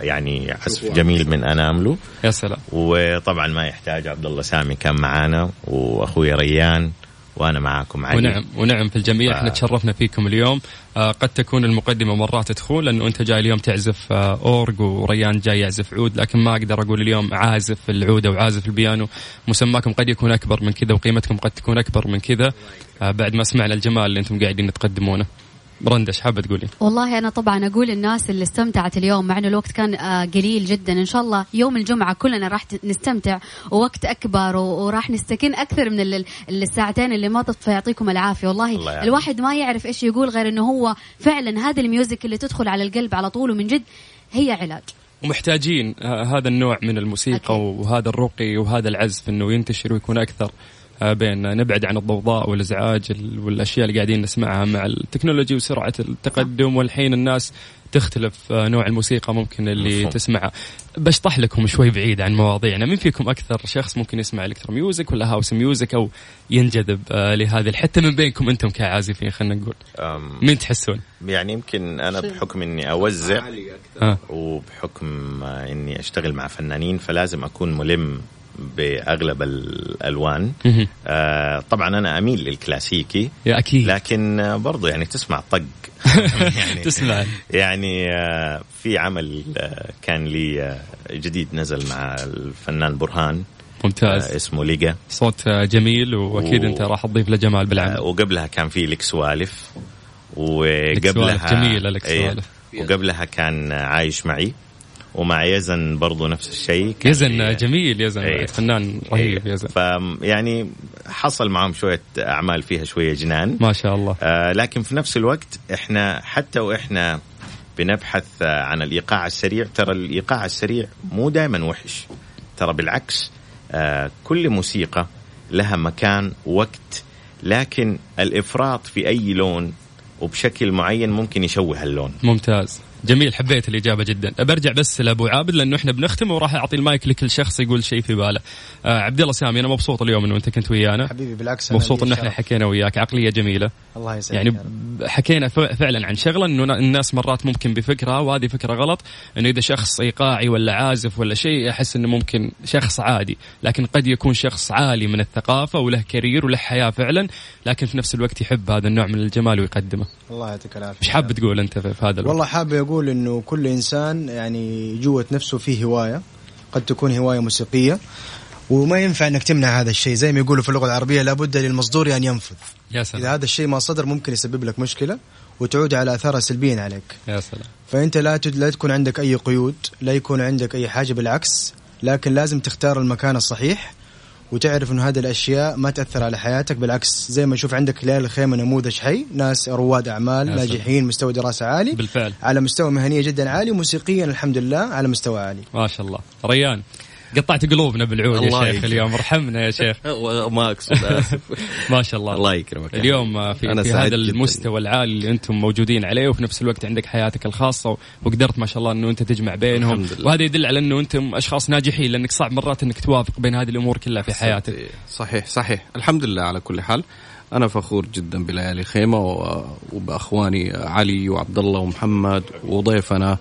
يعني عزف جميل من انامله يا سلام. وطبعا ما يحتاج عبد الله سامي كان معانا وأخوي ريان وأنا معاكم علي. ونعم ونعم في الجميع. ف... إحنا تشرفنا فيكم اليوم. آه قد تكون المقدمة مرات تخون لأنه أنت جاي اليوم تعزف آه أورج وريان جاي يعزف عود لكن ما أقدر أقول اليوم عازف العود أو عازف البيانو. مسماكم قد يكون أكبر من كذا وقيمتكم قد تكون أكبر من كذا. آه بعد ما سمعنا الجمال اللي أنتم قاعدين تقدمونه. برندا إيش حابة تقولي؟ والله أنا طبعا أقول الناس اللي استمتعت اليوم مع إنه الوقت كان آه، قليل جدا. إن شاء الله يوم الجمعة كلنا راح نستمتع ووقت أكبر وراح نستكن أكثر من الساعتين اللي مضت فيعطيكم العافية. والله الله الواحد ما يعرف إيش يقول غير إنه هو فعلا هذه الميوزك اللي تدخل على القلب على طول ومن جد هي علاج. ومحتاجين هذا النوع من الموسيقى أكيد. وهذا الرقي وهذا العزف إنه ينتشر ويكون أكثر. آه، بين نبعد عن الضوضاء والإزعاج والأشياء اللي قاعدين نسمعها مع ال technology وسرعة التقدم والحين الناس تختلف آه، نوع الموسيقى ممكن اللي مفهوم. تسمعها بشطح لكم شوي بعيد عن مواضيعنا. مين فيكم أكثر شخص ممكن يسمع electro music ولا house music أو ينجذب آه، لهذه حتى من بينكم أنتم كعازفين خلينا نقول. مين تحسون؟ يعني يمكن أنا بحكم إني أوزع وبحكم إني أشتغل مع فنانين فلازم أكون ملم بأغلب الألوان. آه طبعا أنا أميل للكلاسيكي. يا أكيد. لكن برضو يعني تسمع طق. يعني تسمع. يعني آه في عمل آه كان لي آه جديد نزل مع الفنان برهان. ممتاز. آه اسمه ليجا. صوت آه، جميل وأكيد و... أنت راح تضيف له جمال بالعمل. آه وقبلها كان في لك سوالف. وقبلها جميلة لك إيه، سوالف. وقبلها كان عايش معي. ومع يزن برضو نفس الشيء. يزن جميل يزن. إيه. فنان رهيب إيه. يزن. ف يعني حصل معهم شوية أعمال فيها شوية جنان. ما شاء الله. آه لكن في نفس الوقت إحنا حتى وإحنا بنبحث عن الإيقاع السريع ترى الإيقاع السريع مو دائما وحش. ترى بالعكس آه كل موسيقى لها مكان وقت لكن الإفراط في أي لون وبشكل معين ممكن يشوه اللون. ممتاز. جميل حبيت الإجابة جدا. برجع بس لأبو عابد لأنه إحنا بنختم وراح أعطي المايك لكل شخص يقول شيء في باله. آه عبد الله سامي أنا مبسوط اليوم إنه أنت كنت ويانا. حبيبي بالعكس مبسوط إن إحنا حكينا وياك. عقلية جميلة. الله يسعدك يعني حكينا فعلا عن شغلة إنه الناس مرات ممكن بفكرة وهذه فكرة غلط إنه إذا شخص إيقاعي ولا عازف ولا شيء أحس إنه ممكن شخص عادي. لكن قد يكون شخص عالي من الثقافة وله كارير وله حياة فعلا لكن في نفس الوقت يحب هذا النوع من الجمال ويقدمه. الله يعطيك العافية. حاب تقول أنت في هذا الوقت. والله حاب أقول إنه كل إنسان يعني جوة نفسه فيه هواية قد تكون هواية موسيقية وما ينفع إنك تمنع هذا الشيء. زي ما يقولوا في اللغة العربية لابد للمصدور أن ينفذ. يا سلام. إذا هذا الشيء ما صدر ممكن يسبب لك مشكلة وتعود على أثارها سلبيا عليك. يا سلام. فأنت لا لا تكون عندك أي قيود لا يكون عندك أي حاجة بالعكس لكن لازم تختار المكان الصحيح وتعرف إنه هذه الأشياء ما تأثر على حياتك بالعكس زي ما نشوف عندك ليالي الخيمة نموذج حي ناس رواد أعمال ناجحين مستوى دراسة عالي. بالفعل. على مستوى مهنية جدا عالي وموسيقيا الحمد لله على مستوى عالي. ما شاء الله. ريان. قطعت قلوبنا بالعود يا شيخ اليوم ارحمنا يا شيخ. ما اقصد آسف. ما شاء الله. الله يكرمك اليوم في, أنا في هذا المستوى العالي اللي أنتم موجودين عليه وفي نفس الوقت عندك حياتك الخاصة وقدرت ما شاء الله إنه أنت تجمع بينهم. وهذا يدل على إنه أنتم أشخاص ناجحين لأنك صعب مرات إنك توافق بين هذه الأمور كلها في حياتك. صحيح صحيح. الحمد لله على كل حال. أنا فخور جدا بليالي خيمة وبأخواني علي وعبد الله ومحمد وضيفنا.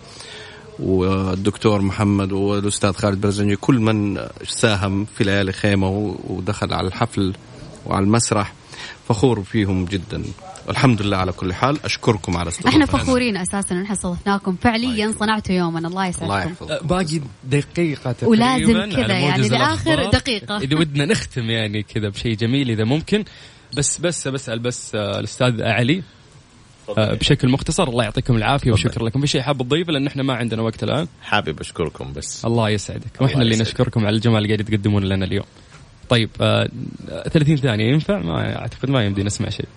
والدكتور محمد والأستاذ خالد برزنجي كل من ساهم في ليالي خيمة ودخل على الحفل وعلى المسرح فخور فيهم جدا. الحمد لله على كل حال أشكركم على استضافتنا. إحنا فخورين أساسا ان إحنا استضفناكم فعليا صنعتوا يوما الله يسعدكم. الله يحفظكم باقي دقيقة تقريبا. ولازم كذا يعني لآخر دقيقة. إذا ودنا نختم يعني كذا بشيء جميل إذا ممكن. بس بس بسال بس آه، الأستاذ علي. بشكل مختصر الله يعطيكم العافية وشكرا لكم. في شيء حاب تضيفه؟ لأن إحنا ما عندنا وقت الآن. حابب أشكركم بس. الله يسعدك. وإحنا اللي نشكركم على الجمال اللي قاعد تقدمون لنا اليوم. طيب آه 30 ثانية ينفع؟ ما أعتقد ما يمدي نسمع شيء.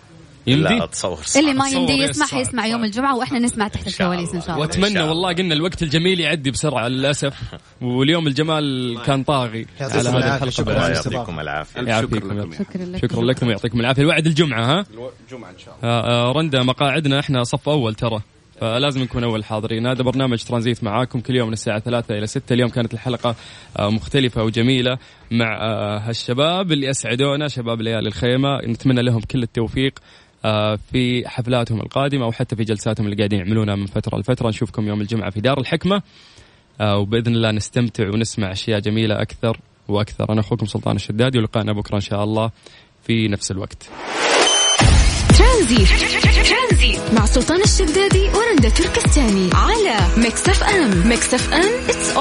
يمدي؟ لا أتصور اللي ما يمدي يسمع يسمع يوم الجمعة وإحنا نسمع تحت الكواليس إن شاء الله. وأتمنى والله قلنا الوقت الجميل يعدي بسرعة للأسف. واليوم الجمال كان طاغي على هذه الحلقة. الله يعطيكم العافية. شكرا لكم. شكرا لكم. ويعطيكم العافية. الوعد الجمعة ها؟ الجمعة إن شاء الله. آه، آه، رندا مقاعدنا إحنا صف أول ترى. فلازم نكون أول حاضرين. هذا برنامج ترانزيت معاكم كل يوم من الساعة 3 إلى 6 اليوم كانت الحلقة آه، مختلفة وجميلة مع هالشباب اللي أسعدونا شباب ليالي الخيمة. نتمنى لهم كل التوفيق. في حفلاتهم القادمة أو حتى في جلساتهم اللي قاعدين يعملونها من فترة لفترة. نشوفكم يوم الجمعة في دار الحكمة. آه، وبإذن الله نستمتع ونسمع أشياء جميلة أكثر وأكثر. أنا أخوكم سلطان الشدادي ولقائنا بكرة إن شاء الله في نفس الوقت. مع سلطان الشدادي ورندا تركستاني على Mix FM. Mix FM it's